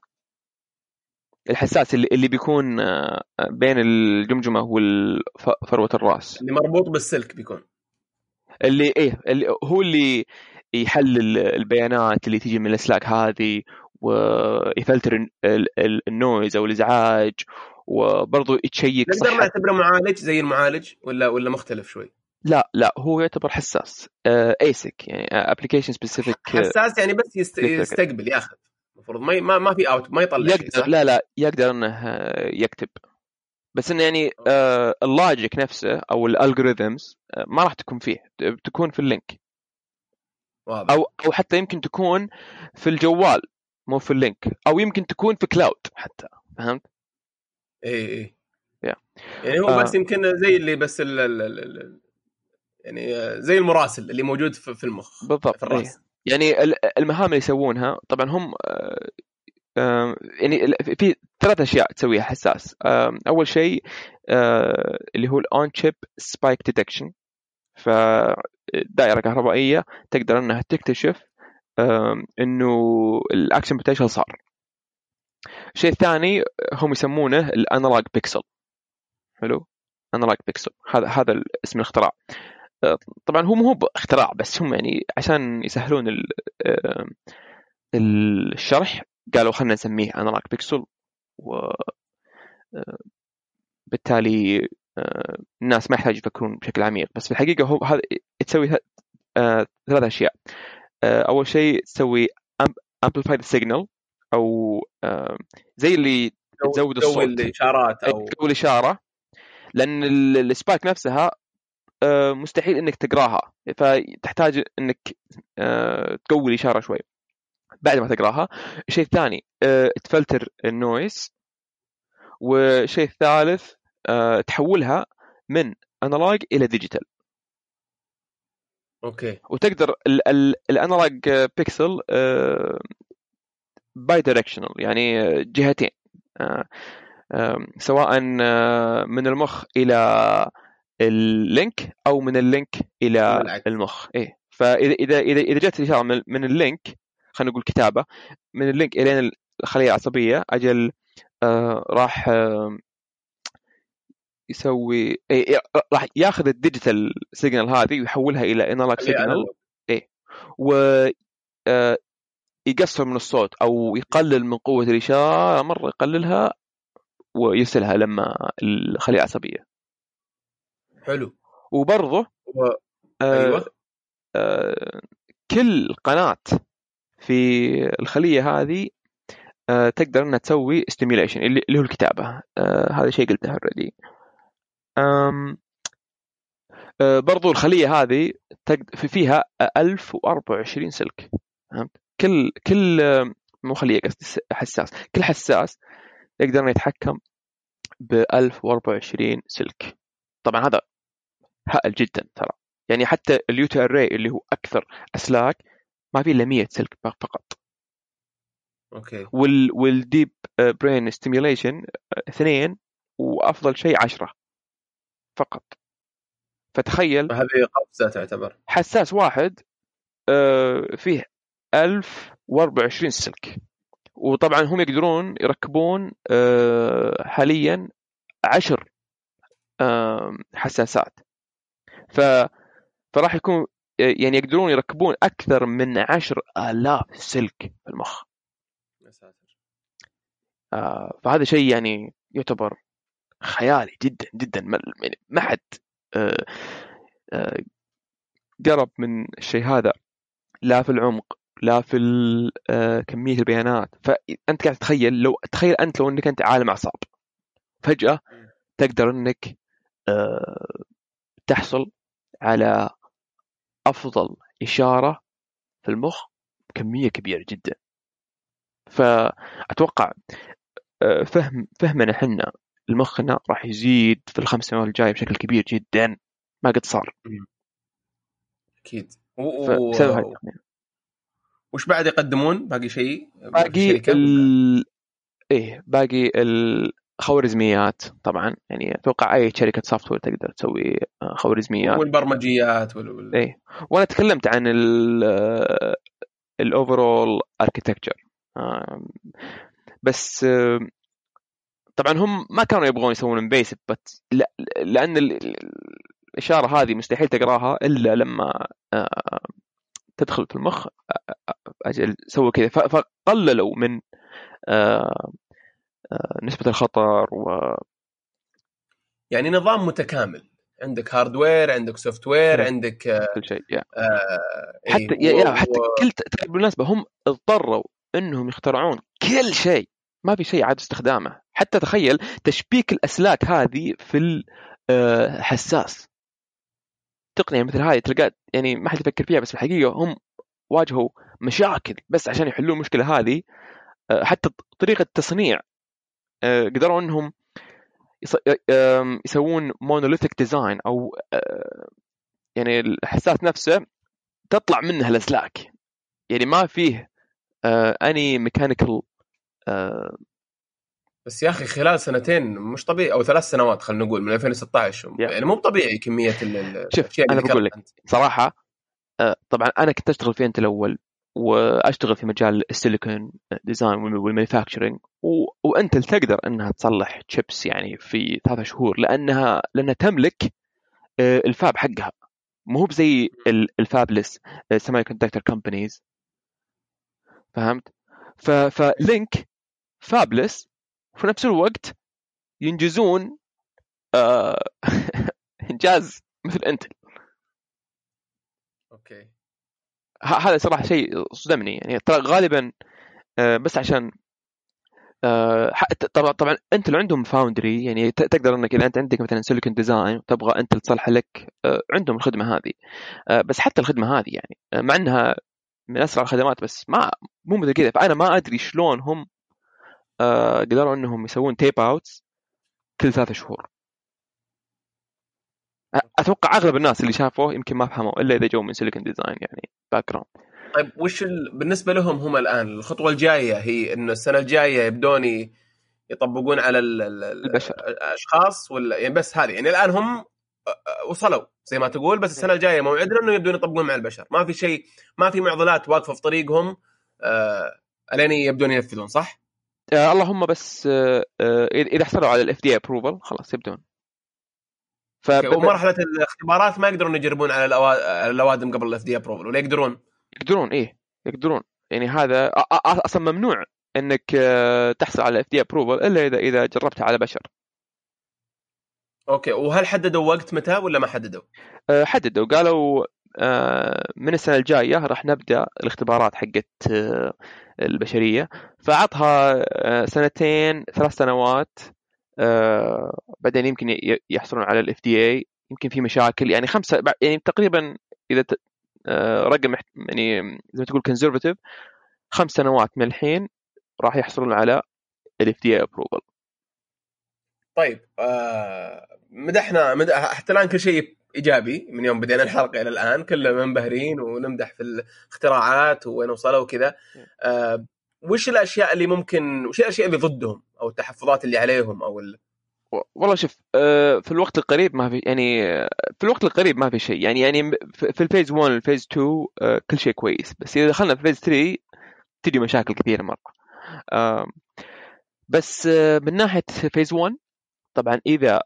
الحساس اللي, اللي بيكون آه، بين الجمجمة وفروه الراس. اللي مربوط بالسلك بيكون. اللي إيه اللي هو اللي يحلل البيانات اللي تيجي من الأسلاك هذه ويفلتر ال noise أو الإزعاج وبرضه الشيك نقدر نعتبره معالج زي المعالج ولا ولا مختلف شوي؟ لا لا هو يعتبر حساس. ASIC يعني application specific حساس يعني بس يست... يستقبل ياخذ. المفروض ما ما في out ما يطلع يقدر لا لا يقدر إنه يكتب بس إنه يعني آه ال logic نفسه أو ال algorithms آه ما راح تكون فيه بتكون في اللينك واضح. أو أو حتى يمكن تكون في الجوال مو في اللينك أو يمكن تكون في cloud حتى فهمت؟ اي اي yeah. يعني هو آه. بس يمكن زي اللي بس ال ال ال يعني زي المراسل اللي موجود في المخ بالضبط في الرأس. يعني المهام اللي يسوونها طبعا هم آه، يعني في ثلاث أشياء تسويها حساس. أول شيء آه، اللي هو ال on-chip spike detection فدائرة كهربائية تقدر إنها تكتشف إنه ال action potential صار. الشيء الثاني هم يسمونه ال analog pixel حلو؟ analog pixel هذا هذا اسم الاختراع. طبعا هو مو اختراع بس هم يعني عشان يسهلون الشرح قالوا خلينا نسميه analog pixel و بالتالي الناس ما يحتاج يفكرون بشكل عميق. بس في الحقيقة هو هذا تسوي ثلاث أشياء. أول شيء تسوي amplify signal أو زي اللي تزود الصوت. الإشارات أو تقول اشاره لأن ال spike نفسها مستحيل إنك تقراها. فتحتاج إنك تقوي الإشارة شوي بعد ما تقراها. الشيء الثاني تفلتر ال noise. والشيء الثالث تحولها من analog إلى digital okay. وتقدر ال analog pixel bidirectional يعني جهتين سواء من المخ إلى اللينك أو من اللينك إلى بالعكس. المخ. إيه. فإذا إذا إذا جت الاشاره من اللينك خلينا نقول كتابة من اللينك إلى الخليه العصبيه أجل آه راح آه يسوي إيه راح ياخذ ال digital signal هذه ويحولها إلى analog signal إيه. و آه يقصر من الصوت أو يقلل من قوة الإشارة مرة يقللها ويرسلها لما الخليه العصبيه حلو. وبرضه و... آه أيوه. آه كل قناة في الخلية هذه آه تقدر إنها تسوي stimulation اللي هو الكتابة. آه هذا شيء قلته already آه برضو الخلية هذه في فيها 1024 سلك. فهمت؟ كل كل مو خلية قصدي حساس. كل حساس يقدر إنه يتحكم ب 1024 سلك. طبعا هذا هائل جدا ترى. يعني حتى اليوتي أري اللي هو أكثر أسلاك ما في إلا 100 سلك فقط. أوكي. وال والديب brain stimulation اثنين وأفضل شيء 10 فقط. فتخيل هذه قفزة تعتبر. حساس واحد آه، فيه 1024 سلك. وطبعا هم يقدرون يركبون آه، حاليا عشر حساسات. ف فراح يكون يعني يقدرون يركبون أكثر من عشر آلاف سلك في المخ. آه فهذا شيء يعني يعتبر خيالي جدا جدا. ما حد آه آه قرب من الشيء هذا. لا في العمق لا في كمية البيانات. فانت قاعد تتخيل لو تخيل أنت لو إنك أنت عالم أعصاب. فجأة تقدر إنك تحصل على أفضل إشارة في المخ بكمية كبيرة جدا. فأتوقع آه، فهم فهمنا إحنا لمخنا راح يزيد في الخمس سنوات الجاية بشكل كبير جدا. ما قد صار. أكيد. و... وش بعد يقدمون؟ باقي شيء؟ باقي ال... إيه باقي ال... خوارزميات طبعا. يعني أتوقع أي شركة سوفت وير تقدر تسوي آه، خوارزميات. والبرمجيات وال... إيه. وأنا تكلمت عن ال overall architecture بس طبعا هم ما كانوا يبغون يسوون invasive بس لا لأن الإشارة هذه مستحيل تقراها إلا لما آه، تدخل في المخ أجل سووا كذا. فقللوا من نسبة الخطر و يعني نظام متكامل. عندك hardware عندك software عندك كل شيء yeah. آه حتى إيه يا حتى و... كل بالمناسبة هم اضطروا إنهم يخترعون كل شيء. ما في شيء عاد استخدامه. حتى تخيل تشبيك الأسلاك هذه في الحساس تقنية مثل هذه تلقى يعني ما حد يفكر فيها بس في الحقيقة هم واجهوا مشاكل بس عشان يحلون المشكلة هذه. حتى طريقة تصنيع قدروا إنهم يسوون monolithic design أو يعني الحساس نفسه تطلع منه الأسلاك. يعني ما فيه any mechanical بس يا أخي خلال سنتين مش طبيعي أو ثلاث سنوات خلينا نقول من 2016 yeah. يعني مو طبيعي كمية شوف أنا بقول لك صراحة طبعا أنا كنت أشتغل في أنت الأول؟ وأشتغل في مجال ال silicon design وال manufacturing و... وأنت تقدر أنها تصلح تشيبس يعني في ثلاثة شهور لأنها لأنها تملك آه، ال fab حقها. مو هو بزي ال fabless semiconductor companies فهمت؟ فلينك fabless وفي نفس الوقت ينجزون آه، [laughs] إنجاز مثل Intel okay هذا صراحة شيء صدمني. يعني ترى غالبا آه، بس عشان آه، طبعا طبعا انت اللي عندهم foundry يعني تقدر انك إذا أنت عندك مثلا silicon design وتبغى انت تصلح لك آه، عندهم الخدمة هذه. بس حتى الخدمة هذه يعني مع إنها من أسرع الخدمات بس ما مو مثل كذا. فأنا ما أدري شلون هم قدروا إنهم يسوون tape outs كل ثلاثة شهور. أتوقع أغلب الناس اللي شافوه يمكن ما فهموا إلا إذا جو من silicon design يعني background طيب وش ال... بالنسبة لهم هم الآن؟ الخطوة الجاية هي إنه السنة الجاية يبدون يطبقون على ال... البشر. الأشخاص ولا يعني بس هذه يعني الآن هم وصلوا زي ما تقول بس السنة الجاية موعدنا إنه يبدون يطبقون مع البشر. ما في شيء ما في معضلات واقفة في طريقهم آه... ألين يبدون ينفذون صح؟ آه اللهم بس آه آه إذا حصلوا على ال FDA approval خلاص يبدون. فبدأ... ومرحلة الاختبارات ما يقدرون يجربون على الأوادم قبل ال FDA approval ولا يقدرون؟ يقدرون إيه يقدرون يعني هذا أصلا ممنوع إنك آه، تحصل على FDA approval إلا إذا إذا جربتها على بشر okay وهل حددوا وقت متى ولا ما حددوا؟ آه، حددوا قالوا آه، من السنة الجاية راح نبدأ الاختبارات حقت البشرية فعطها سنتين ثلاث سنوات بعدين يمكن يحصلون على ال FDA يمكن في مشاكل. يعني خمسة يعني تقريبا إذا آه، رقم يعني زي ما تقول conservative خمس سنوات من الحين راح يحصلون على ال FDA approval طيب آه مدحنا مدح حتى الآن كل شيء إيجابي من يوم بدينا الحلقة إلى الآن. كله منبهرين ونمدح في الاختراعات وين وصلوا وكذا. آه وش الأشياء اللي ممكن وش الأشياء اللي ضدهم؟ أو التحفظات اللي عليهم أو ال... والله شوف آه، في الوقت القريب ما في يعني في الوقت القريب ما في شيء. يعني يعني في ال phase 1 ال phase 2 كل شيء كويس. بس إذا دخلنا في phase 3 تجي مشاكل كثيرة مرة. بس آه، من ناحية phase 1 طبعا إذا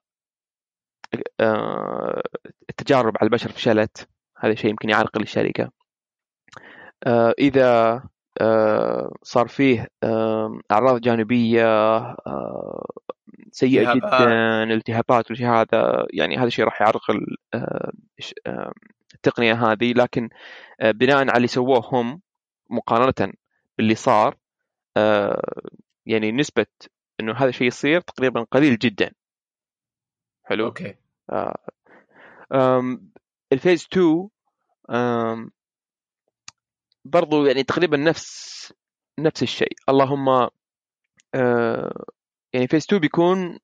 آه، التجارب على البشر فشلت هذا شيء يمكن يعرقل الشركة إذا صار فيه أعراض جانبية سيئة جدا التهابات والشيء هذا. يعني هذا الشيء راح يعرقل آه، آه، التقنية هذه. لكن آه، بناء على اللي سووه هم مقارنة باللي صار يعني نسبة إنه هذا الشيء يصير تقريبا قليل جدا. حلو؟ okay. ال phase 2 برضو يعني تقريبا نفس نفس الشيء. اللهم يعني فيس 2 بيكون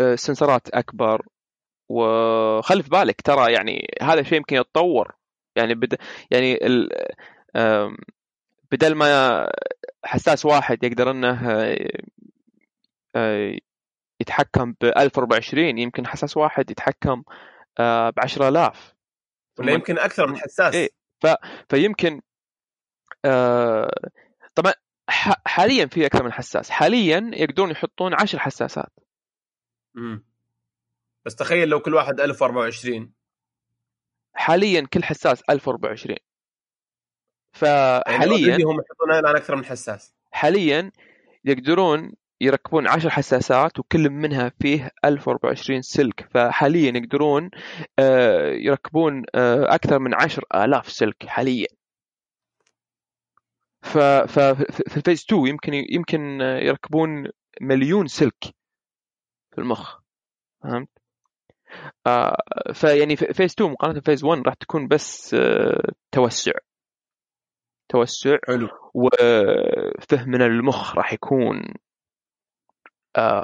آه، سنسرات أكبر. وخلي في بالك ترى يعني هذا الشيء يمكن يتطور. يعني بد يعني ال... بدل ما حساس واحد يقدر إنه آه، يتحكم ب 1024 يمكن حساس واحد يتحكم ب 10000 ولا يمكن أكثر من حساس. إيه. ف... فيمكن آه... طبعا حاليا في أكثر من حساس. حاليا يقدرون يحطون 10 حساسات. امم بس تخيل لو كل واحد 1024 حاليا كل حساس 1024 فحاليا يعني هم يحطون الآن أكثر من حساس. حاليا يقدرون يركبون 10 حساسات وكل منها فيه 1024 سلك. فحاليا يقدرون آه، يركبون آه، أكثر من 10000 سلك حاليا. ففي ال phase 2 يمكن يمكن يركبون مليون سلك في المخ. فهمت؟ آه فيعني phase 2 مقارنة ب phase 1 راح تكون بس آه توسع. توسع حلو. وفهمنا للمخ راح يكون آه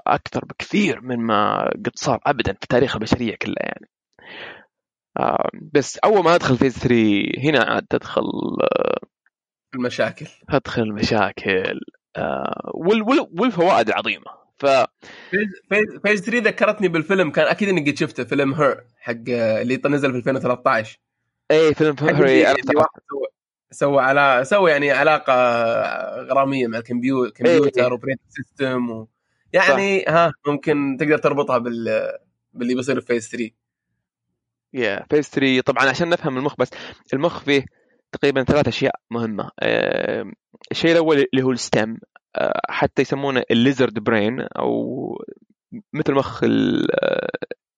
أكثر بكثير من ما قد صار ابدا في تاريخ البشرية كلها يعني. آه بس أول ما أدخل phase 3 هنا عاد تدخل آه المشاكل. تدخل المشاكل آه والفوائد العظيمة. ف phase phase 3 ذكرتني بالفيلم كان أكيد اني قد شفته فيلم Her حق اللي نزل في 2013 اي فيلم Her واحد سوى على سوى يعني علاقة غرامية مع الكمبيوتر كمبيوتر operating system و... يعني صح. ها ممكن تقدر تربطها بال باللي بيصير في phase 3 yeah phase 3 طبعا عشان نفهم المخ بس المخ فيه تقريبا ثلاث أشياء مهمة. الشيء الأول اللي هو ال stem. آه، حتى يسمونه ال lizard brain أو مثل مخ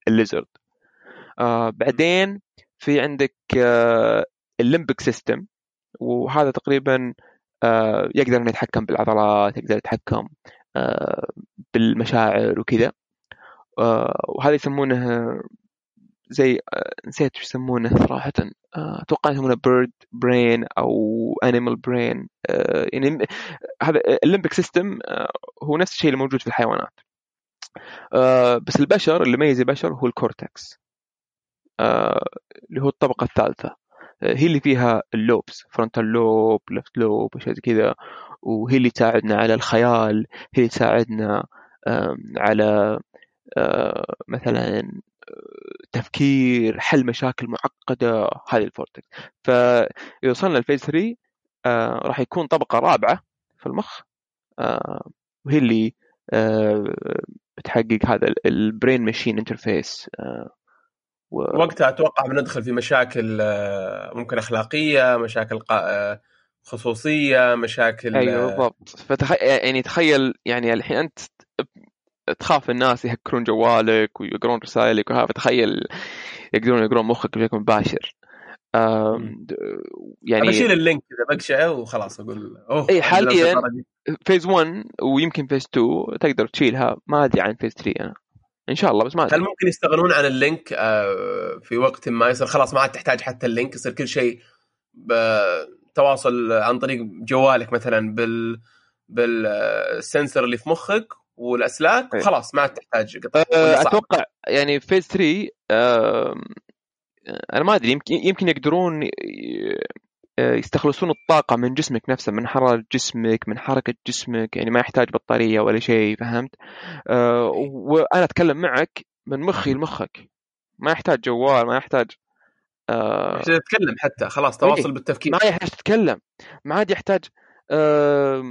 ال lizard. آه، بعدين في عندك ال limbic system وهذا تقريبا آه، يقدر إنه يتحكم بالعضلات يقدر يتحكم بالمشاعر وكذا. وهذا يسمونه زي نسيت شو يسمونه صراحة. أتوقع يسمونه bird brain أو animal brain يعني هذا ال limbic system هو نفس الشيء اللي موجود في الحيوانات. بس البشر اللي يميز البشر هو ال cortex اللي هو الطبقة الثالثة. هي اللي فيها ال lobes frontal lobe left lobe وشيء زي كذا. وهي اللي تساعدنا على الخيال هي اللي تساعدنا على مثلا تفكير حل مشاكل معقدة هذه ال cortex. فاذا وصلنا ل phase 3 آه راح يكون طبقة رابعة في المخ وهي اللي بتحقق هذا ال brain machine interface و... وقتها أتوقع بندخل في مشاكل ممكن أخلاقية مشاكل آه، خصوصية مشاكل أيوه آه، بالضبط. فتخ... يعني تخيل يعني الحين أنت تخاف الناس يهكرون جوالك ويقرون رسائلك وهذا فتخيل يقدرون يقرون مخك بشكل مباشر. يعني بشيل ال link اذا بقشعة وخلاص أقول أوه اي حاليا phase 1 ويمكن phase 2 تقدر تشيلها ما أدري عن phase 3 أنا. إن شاء الله بس ما أدري. هل ممكن يستغنون عن ال link؟ آه، في وقت ما يصير خلاص ما عاد تحتاج حتى ال link يصير كل شيء بتواصل عن طريق جوالك مثلا بال بال sensor اللي في مخك والأسلاك إيه. خلاص ما تحتاج قطع أه أتوقع يعني phase 3 أه أنا ما أدري يمكن يمكن يقدرون آه، يستخلصون الطاقة من جسمك نفسه من حرارة جسمك من حركة جسمك يعني ما يحتاج بطارية ولا شيء فهمت؟ أه وأنا أتكلم معك من مخي لمخك ما يحتاج جوال ما يحتاج أه تتكلم حتى. خلاص تواصل إيه؟ بالتفكير. ما يحتاج تتكلم ما عاد يحتاج أه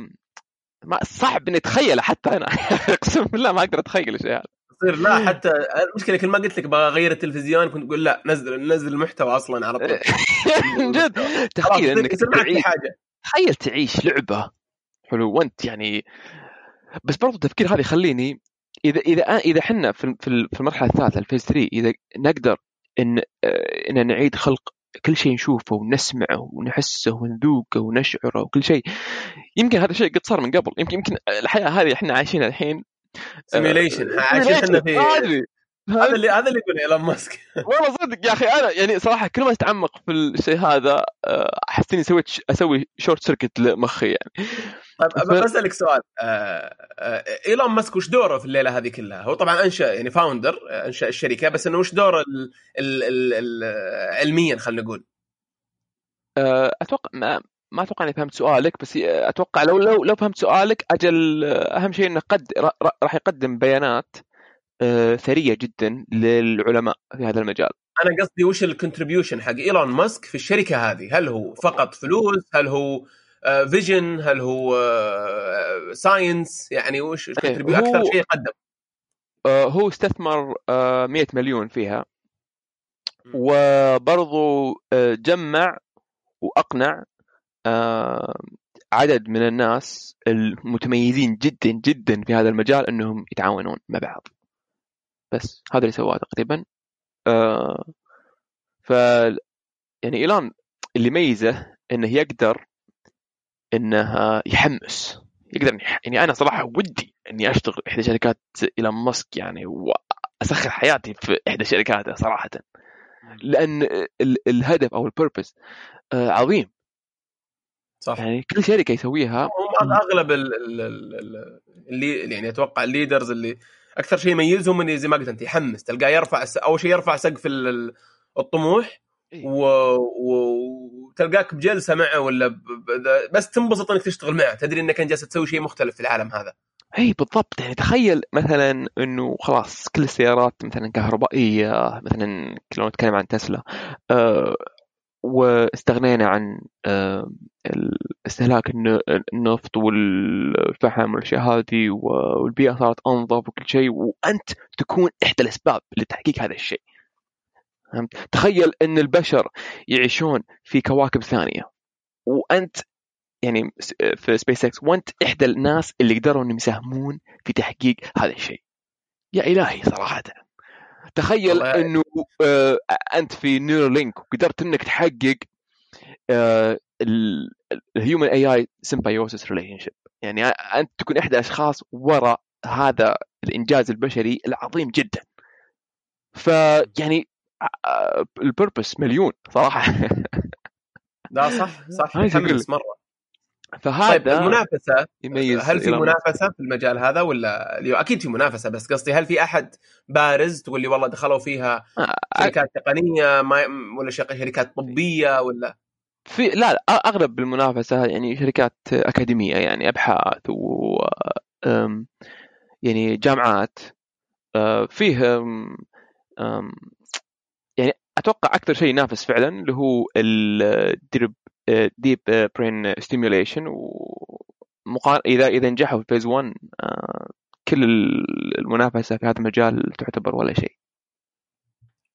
ما صعب إني أتخيله حتى أنا. [laughs] أقسم بالله ما أقدر أتخيل الشيء هذا. يصير لا حتى المشكلة كل ما قلت لك بغير التلفزيون كنت تقول لا نزل نزل المحتوى أصلا على طول. [laughs] من جد. تخيل إنك تعيش حاجة. تخيل تعيش لعبة حلو وأنت يعني بس برضو التفكير هذا يخليني إذا إذا إذا إحنا في في المرحلة الثالثة ال phase 3 إذا نقدر إن ان نعيد خلق كل شيء نشوفه ونسمعه ونحسه ونذوقه ونشعره وكل شيء. يمكن هذا الشيء قد صار من قبل. يمكن يمكن الحياة هذه إحنا عايشينها الحين simulation عايشين إحنا في هذا اللي هذا اللي يقول إيلون ماسك [laughs] والله صدق يا أخي أنا يعني صراحة كل ما أتعمق في الشيء هذا آه، أحس إني سويت أسوي short circuit لمخي يعني طيب بسالك سؤال آه، آه، إيلون ماسك وش دوره في الليلة هذه كلها؟ هو طبعا أنشأ يعني founder أنشأ الشركة بس إنه وش دوره ال ال ال ال علميا خلينا نقول؟ أتوقع ما ما أتوقع إني فهمت سؤالك بس أتوقع لو لو لو فهمت سؤالك أجل أهم شيء إنه قد راح يقدم بيانات ثرية جدا للعلماء في هذا المجال. أنا قصدي وش ال contribution حق إيلون ماسك في الشركة هذه؟ هل هو فقط فلوس؟ هل هو vision هل هو science يعني وش إيه، أكثر شيء قدم آه، هو استثمر آه، 100 مليون فيها. وبرضو آه، جمع وأقنع آه، عدد من الناس المتميزين جدا جدا في هذا المجال أنهم يتعاونون مع بعض بس هذا اللي سواه تقريبا. آه، ف يعني ايلون اللي يميزه إنه يقدر انه يحمس يقدر يعني أنا صراحة ودي إني أشتغل إحدى شركات ايلون ماسك يعني وأسخر حياتي في إحدى شركاته صراحة. لأن ال- الهدف أو ال purpose عظيم. صح. يعني كل شركة يسويها. هم أغلب ال- ال- ال- ال- اللي يعني أتوقع ال leaders اللي أكثر شيء يميزهم انه زي ما قلت أنت يحمس تلقاه يرفع أول شيء يرفع سقف ال- ال- الطموح إيه. و- و- وتلقاك بجلسة معه ولا ب- ب- بس تنبسط إنك تشتغل معه تدري انك انت جالس تسوي شيء مختلف في العالم هذا اي بالضبط يعني تخيل مثلا إنه خلاص كل السيارات مثلا كهربائية مثلا لو نتكلم عن تسلا آه واستغنينا عن استهلاك الن- النفط والفحم والاشياء هذه والبيئة صارت أنظف وكل شيء وأنت تكون إحدى الأسباب لتحقيق هذا الشيء. فهمت؟ تخيل إن البشر يعيشون في كواكب ثانية وأنت يعني في سبيس إكس وأنت إحدى الناس اللي قدروا انهم يساهمون في تحقيق هذا الشيء. يا إلهي صراحة. تخيل إنه آه أنت في Neuralink وقدرت إنك تحقق آه ال human AI symbiosis relationship يعني أنت تكون إحدى الاشخاص وراء هذا الإنجاز البشري العظيم جدا. فيعني ال purpose مليون صراحة. لا صح صح عايز أقول مره طيب فهذا المنافسة يميز هل في. منافسة في المجال هذا ولا أكيد في منافسة بس قصدي هل في أحد بارز تقول لي والله دخلوا فيها آه، شركات تقنية ما ولا شركات طبية ولا في لا لا أغلب المنافسه يعني شركات أكاديمية يعني أبحاث و أم، يعني جامعات فيه أتوقع أكثر شيء ينافس فعلا اللي هو الديب deep brain stimulation ومقار اذا إذا نجحوا في phase 1 أه، كل المنافسة في هذا المجال تعتبر ولا شيء.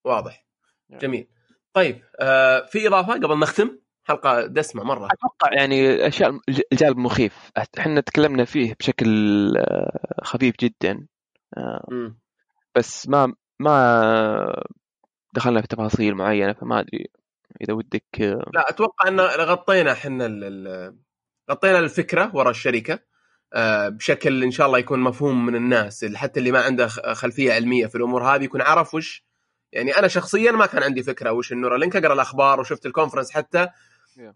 واضح. نعم. جميل. طيب آه في إضافة قبل نختم؟ حلقة دسمة مرة. أتوقع يعني أشياء الجانب مخيف. إحنا تكلمنا فيه بشكل أه، خفيف جدا. بس ما ما دخلنا في تفاصيل معينة فما أدري إذا ودك لا أتوقع إن غطينا إحنا غطينا الفكرة ورا الشركة آه، بشكل إن شاء الله يكون مفهوم من الناس حتى اللي ما عنده خلفية علمية في الأمور هذه يكون عرف وش يعني أنا شخصيا ما كان عندي فكرة وش النورالينك أقرأ الأخبار وشفت الكونفرنس حتى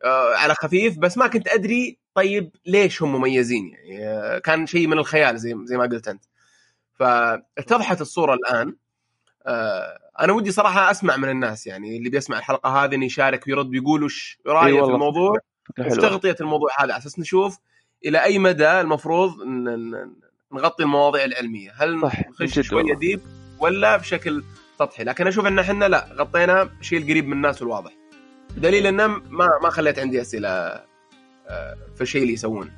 آه، على خفيف بس ما كنت أدري طيب ليش هم مميزين يعني آه، كان شيء من الخيال زي زي ما قلت أنت. فاتضحت الصورة الآن آه، أنا ودي صراحة أسمع من الناس يعني اللي بيسمع الحلقة هذه إنه يشارك ويرد بيقول وش رايه في. الموضوع؟ وفي حلوة. تغطيه الموضوع هذا على أساس نشوف إلى أي مدى المفروض نغطي المواضيع العلمية. هل نخش شوية. ديب ولا بشكل سطحي؟ لكن أشوف إن إحنا لا غطينا شيء القريب من الناس والواضح دليل ان ما ما خليت عندي أسئلة آه، في الشيء اللي يسوونه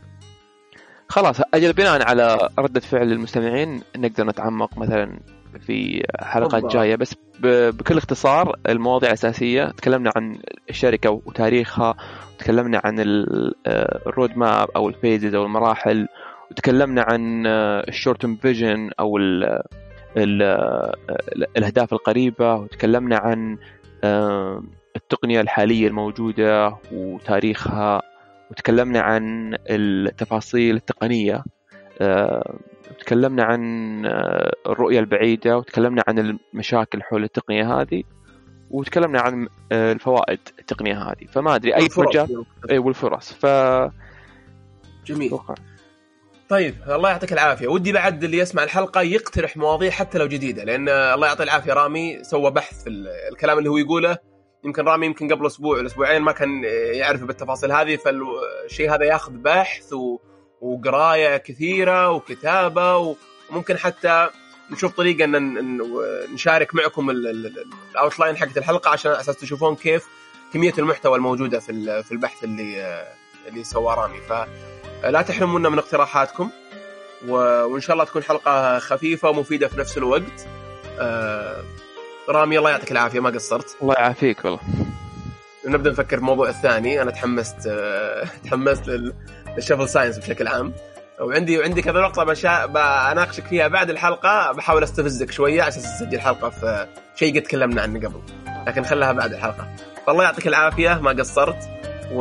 خلاص أجل بناء على ردة فعل المستمعين نقدر نتعمق مثلا في حلقات. جاية بس بكل اختصار المواضيع الاساسيه تكلمنا عن الشركة وتاريخها وتكلمنا عن ال- آه، ال road map أو ال phases أو المراحل وتكلمنا عن ال short term vision أو ال ال ال الأهداف القريبة وتكلمنا عن آه، التقنية الحالية الموجودة وتاريخها وتكلمنا عن التفاصيل التقنية آه، وتكلمنا عن آه، الرؤية البعيدة وتكلمنا عن المشاكل حول التقنية هذه وتكلمنا عن آه، الفوائد التقنية هذه. فما أدري أي والفرص. مجال إي والفرص. ف جميل. أتوقع. طيب الله يعطيك العافية. ودي بعد اللي يسمع الحلقة يقترح مواضيع حتى لو جديدة لأن الله يعطيه العافية. رامي سوى بحث في ال- الكلام اللي هو يقوله. يمكن رامي يمكن قبل أسبوع ولا أسبوعين ما كان يعرف بالتفاصيل هذه فالشيء هذا ياخذ بحث و... وقراية كثيرة وكتابة وممكن حتى نشوف طريقة ان نشارك معكم ال- ال- ال- الاوتلاين حقت الحلقة عشان أساس تشوفون كيف كمية المحتوى الموجودة في في البحث اللي اللي سواه رامي. فلا تحرمونا من اقتراحاتكم. وإن شاء الله تكون حلقة خفيفة ومفيدة في نفس الوقت. آه... رامي الله يعطيك العافية ما قصرت. الله يعافيك والله. نبدأ نفكر في الموضوع الثاني. أنا تحمست آه... [laughs] تحمست لل... للشفل ساينس بشكل عام. وعندي وعندي كذا نقطة بشا... بناقشك فيها بعد الحلقة. بحاول أستفزك شوية عشان اسجل حلقة في شيء قد تكلمنا عنه قبل. لكن خلها بعد الحلقة. فالله يعطيك العافية ما قصرت. و...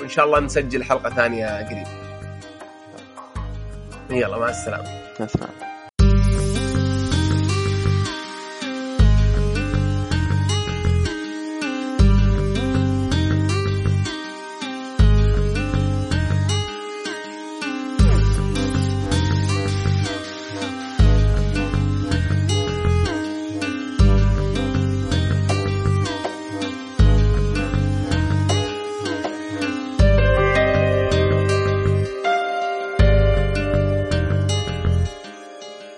وإن شاء الله نسجل حلقة ثانية قريب. يلا مع السلامة. مع السلامة.